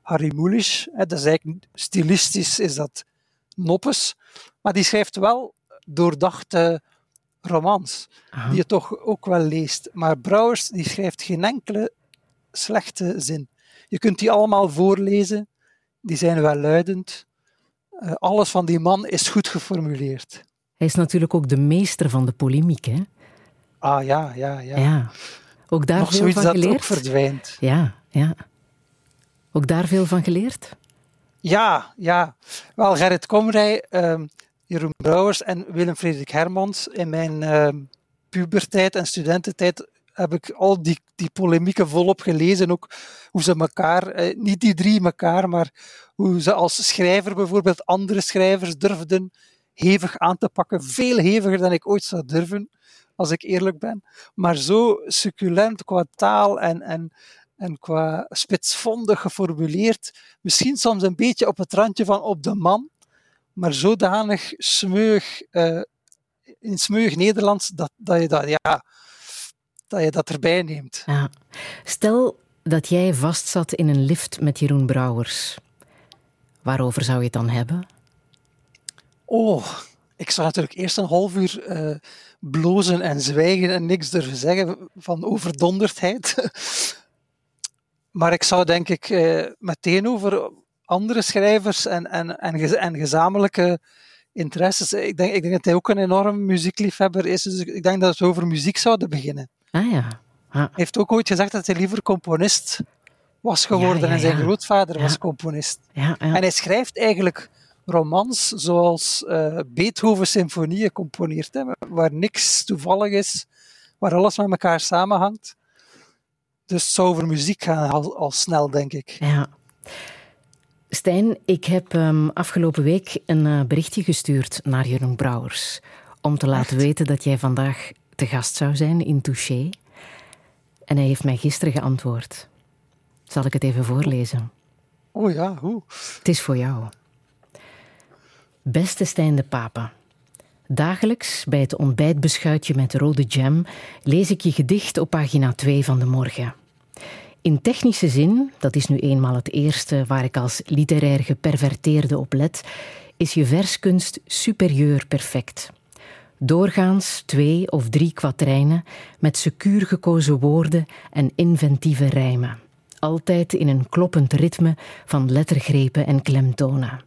Harry Mulisch. Dat is eigenlijk stilistisch is dat noppes. Maar die schrijft wel doordachte romans, die je toch ook wel leest. Maar Brouwers die schrijft geen enkele slechte zin. Je kunt die allemaal voorlezen, die zijn welluidend. Eh, alles van die man is goed geformuleerd. Hij is natuurlijk ook de meester van de polemiek, hè? Ah ja, ja, ja. Ja. Ook daar Nog veel zoiets van dat geleerd? ook verdwijnt. Ja, ja. Ook daar veel van geleerd? Ja, ja. Wel, Gerrit Komrij, ehm, Jeroen Brouwers en Willem Frederik Hermans. In mijn ehm, pubertijd en studententijd heb ik al die, die polemieken volop gelezen. Ook hoe ze elkaar, eh, niet die drie elkaar, maar hoe ze als schrijver bijvoorbeeld andere schrijvers durfden hevig aan te pakken. Veel heviger dan ik ooit zou durven, als ik eerlijk ben. Maar zo succulent qua taal en, en, en qua spitsvondig geformuleerd. Misschien soms een beetje op het randje van op de man, maar zodanig smeug, eh, in smeug Nederlands dat, dat, je dat, ja, dat je dat erbij neemt. Ja. Stel dat jij vastzat in een lift met Jeroen Brouwers. Waarover zou je het dan hebben? Oh, ik zou natuurlijk eerst een half uur eh, blozen en zwijgen en niks durven zeggen van overdonderdheid. [laughs] maar ik zou denk ik eh, meteen over andere schrijvers en, en, en, gez- en gezamenlijke interesses. Ik denk, ik denk dat hij ook een enorm muziekliefhebber is, dus ik denk dat we over muziek zouden beginnen. Ah ja. Hij heeft ook ooit gezegd dat hij liever componist was geworden Ja, ja, en zijn grootvader was componist. Ja, ja. En hij schrijft eigenlijk romans zoals eh, Beethoven symfonieën componeert, hè, waar niks toevallig is, waar alles met elkaar samenhangt. Dus het zou over muziek gaan al, al snel, denk ik. Ja. Stijn, ik heb ehm, afgelopen week een eh, berichtje gestuurd naar Jeroen Brouwers. Om te laten weten dat jij vandaag te gast zou zijn in Touché. En hij heeft mij gisteren geantwoord. Zal ik het even voorlezen? Oh ja, hoe? Het is voor jou. Beste Stijn de Papa. Dagelijks bij het ontbijtbeschuitje met rode jam lees ik je gedicht op pagina 2 van de morgen. In technische zin, dat is nu eenmaal het eerste waar ik als literair geperverteerde op let, is je verskunst superieur perfect. Doorgaans twee of drie kwatrijnen met secuur gekozen woorden en inventieve rijmen. Altijd in een kloppend ritme van lettergrepen en klemtonen.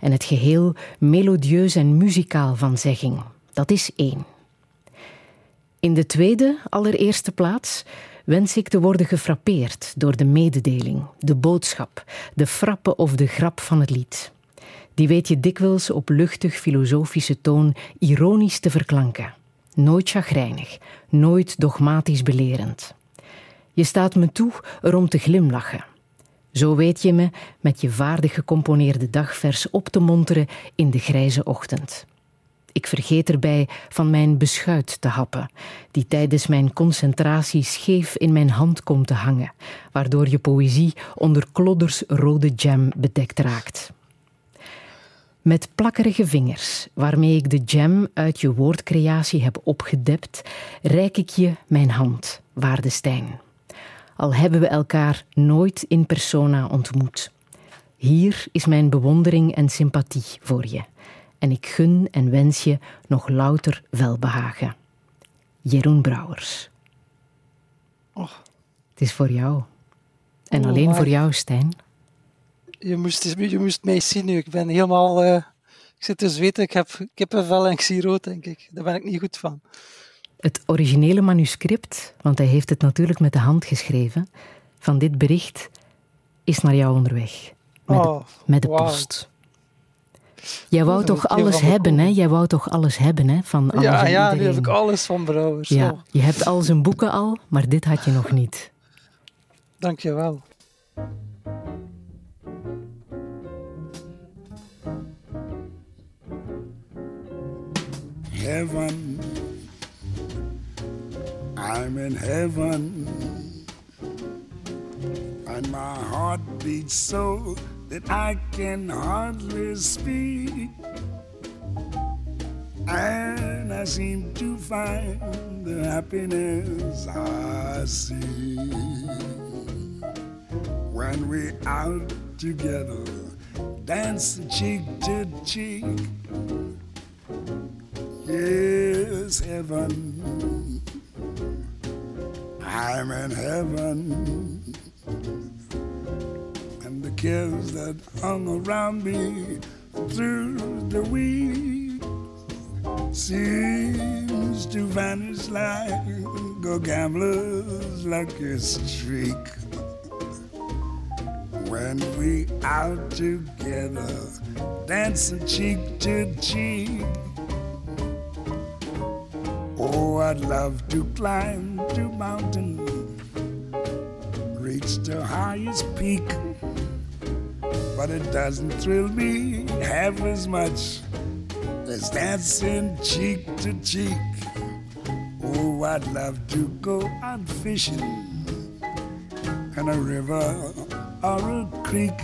En het geheel melodieus en muzikaal van zegging. Dat is één. In de tweede, allereerste plaats wens ik te worden gefrappeerd door de mededeling, de boodschap, de frappe of de grap van het lied. Die weet je dikwijls op luchtig filosofische toon ironisch te verklanken. Nooit chagrijnig, nooit dogmatisch belerend. Je staat me toe erom te glimlachen. Zo weet je me met je vaardig gecomponeerde dagvers op te monteren in de grijze ochtend. Ik vergeet erbij van mijn beschuit te happen, die tijdens mijn concentratie scheef in mijn hand komt te hangen, waardoor je poëzie onder klodders rode jam bedekt raakt. Met plakkerige vingers, waarmee ik de jam uit je woordcreatie heb opgedept, reik ik je mijn hand, waarde Stijn. Al hebben we elkaar nooit in persona ontmoet. Hier is mijn bewondering en sympathie voor je. En ik gun en wens je nog louter welbehagen. Jeroen Brouwers. Oh. Het is voor jou. En Oh, alleen maar- voor jou, Stijn. Je moest, je moest mij zien nu. Ik ben helemaal... eh, ik zit te zweten, ik heb kippenvel en ik zie rood, denk ik. Daar ben ik niet goed van. Het originele manuscript, want hij heeft het natuurlijk met de hand geschreven, van dit bericht is naar jou onderweg. Met de, Oh, met de post. Jij wou toch alles hebben, hè? Jij wou toch alles hebben, hè? Van alles Ja, ja, nu heb ik alles van Brouwers. Ja, je hebt al zijn boeken al, maar dit had je nog niet. dank je wel. heaven. I'm in heaven. And my heart beats so that I can hardly speak. And I seem to find the happiness I see when we're out together, dance cheek to cheek. Yes, heaven. I'm in heaven. Cares that hung around me through the week seems to vanish like a gambler's lucky streak. When we out together, dancing cheek to cheek. Oh, I'd love to climb to mountain, reach the highest peak. But it doesn't thrill me half as much as dancing cheek to cheek. Oh, I'd love to go out fishing in a river or a creek.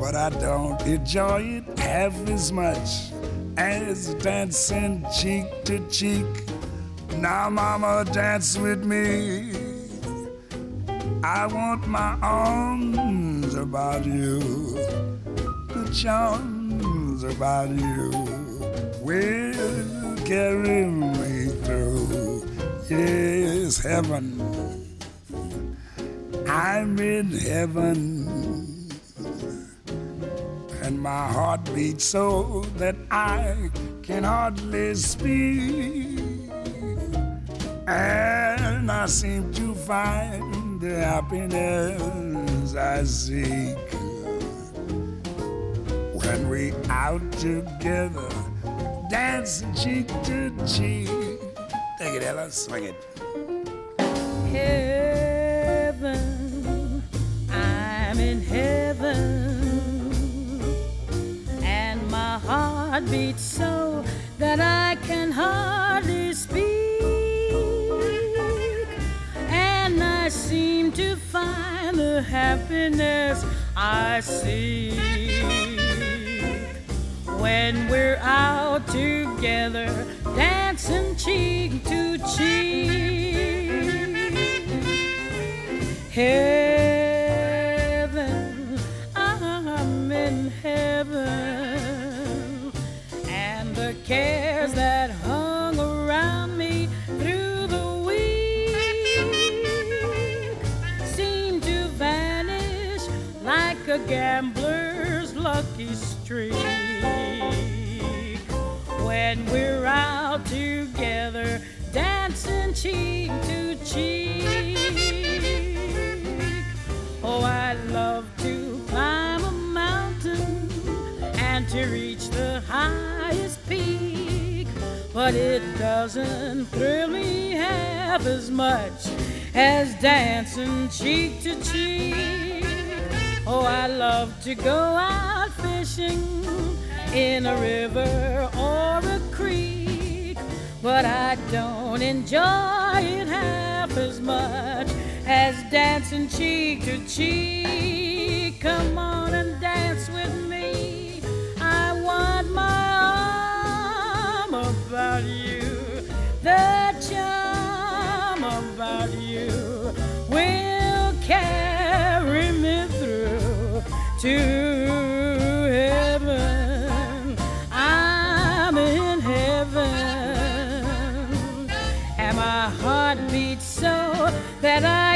But I don't enjoy it half as much as dancing cheek to cheek. Now, mama, dance with me. I want my arms about you, the charms about you will carry me through. Yes, heaven. I'm in heaven. And my heart beats so that I can hardly speak. And I seem to find the happiness I seek when we out together, dancing cheek to cheek. Take it, Ella, swing it. heaven. I'm in heaven. And my heart beats so that I can hardly speak. And I seem to find the happiness I seek when we're out together, dancing cheek to cheek. Heaven, I'm in heaven, and the cares that gambler's lucky streak when we're out together dancing cheek to cheek. Oh, I love to climb a mountain and to reach the highest peak, but it doesn't thrill me half as much as dancing cheek to cheek. Love to go out fishing in a river or a creek, but I don't enjoy it half as much as dancing cheek to cheek. Come on and dance with me. I want my arm about you. The charm about you to heaven. I'm in heaven, and my heart beats so that I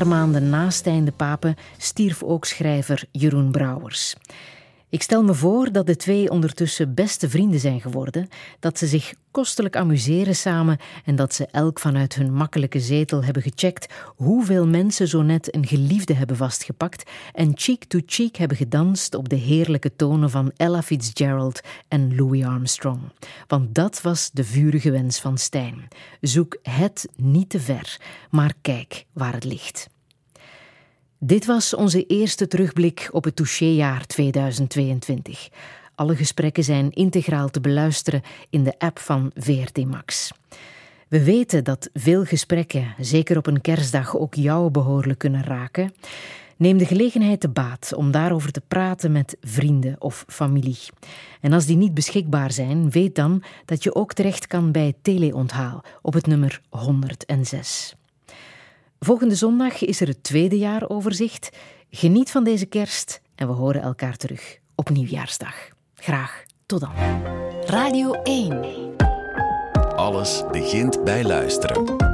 paar maanden na Stijn de Pape stierf ook schrijver Jeroen Brouwers. Ik stel me voor dat de twee ondertussen beste vrienden zijn geworden, dat ze zich kostelijk amuseren samen en dat ze elk vanuit hun makkelijke zetel hebben gecheckt hoeveel mensen zo net een geliefde hebben vastgepakt en cheek to cheek hebben gedanst op de heerlijke tonen van Ella Fitzgerald en Louis Armstrong. Want dat was de vurige wens van Stijn. Zoek het niet te ver, maar kijk waar het ligt. Dit was onze eerste terugblik op het touchéjaar 2022. Alle gesprekken zijn integraal te beluisteren in de app van VRT Max. We weten dat veel gesprekken, zeker op een kerstdag, ook jou behoorlijk kunnen raken. Neem de gelegenheid te baat om daarover te praten met vrienden of familie. En als die niet beschikbaar zijn, weet dan dat je ook terecht kan bij teleonthaal op het nummer 106. Volgende zondag is er het tweede jaaroverzicht. Geniet van deze kerst en we horen elkaar terug op Nieuwjaarsdag. Graag tot dan. Radio 1. Alles begint bij luisteren.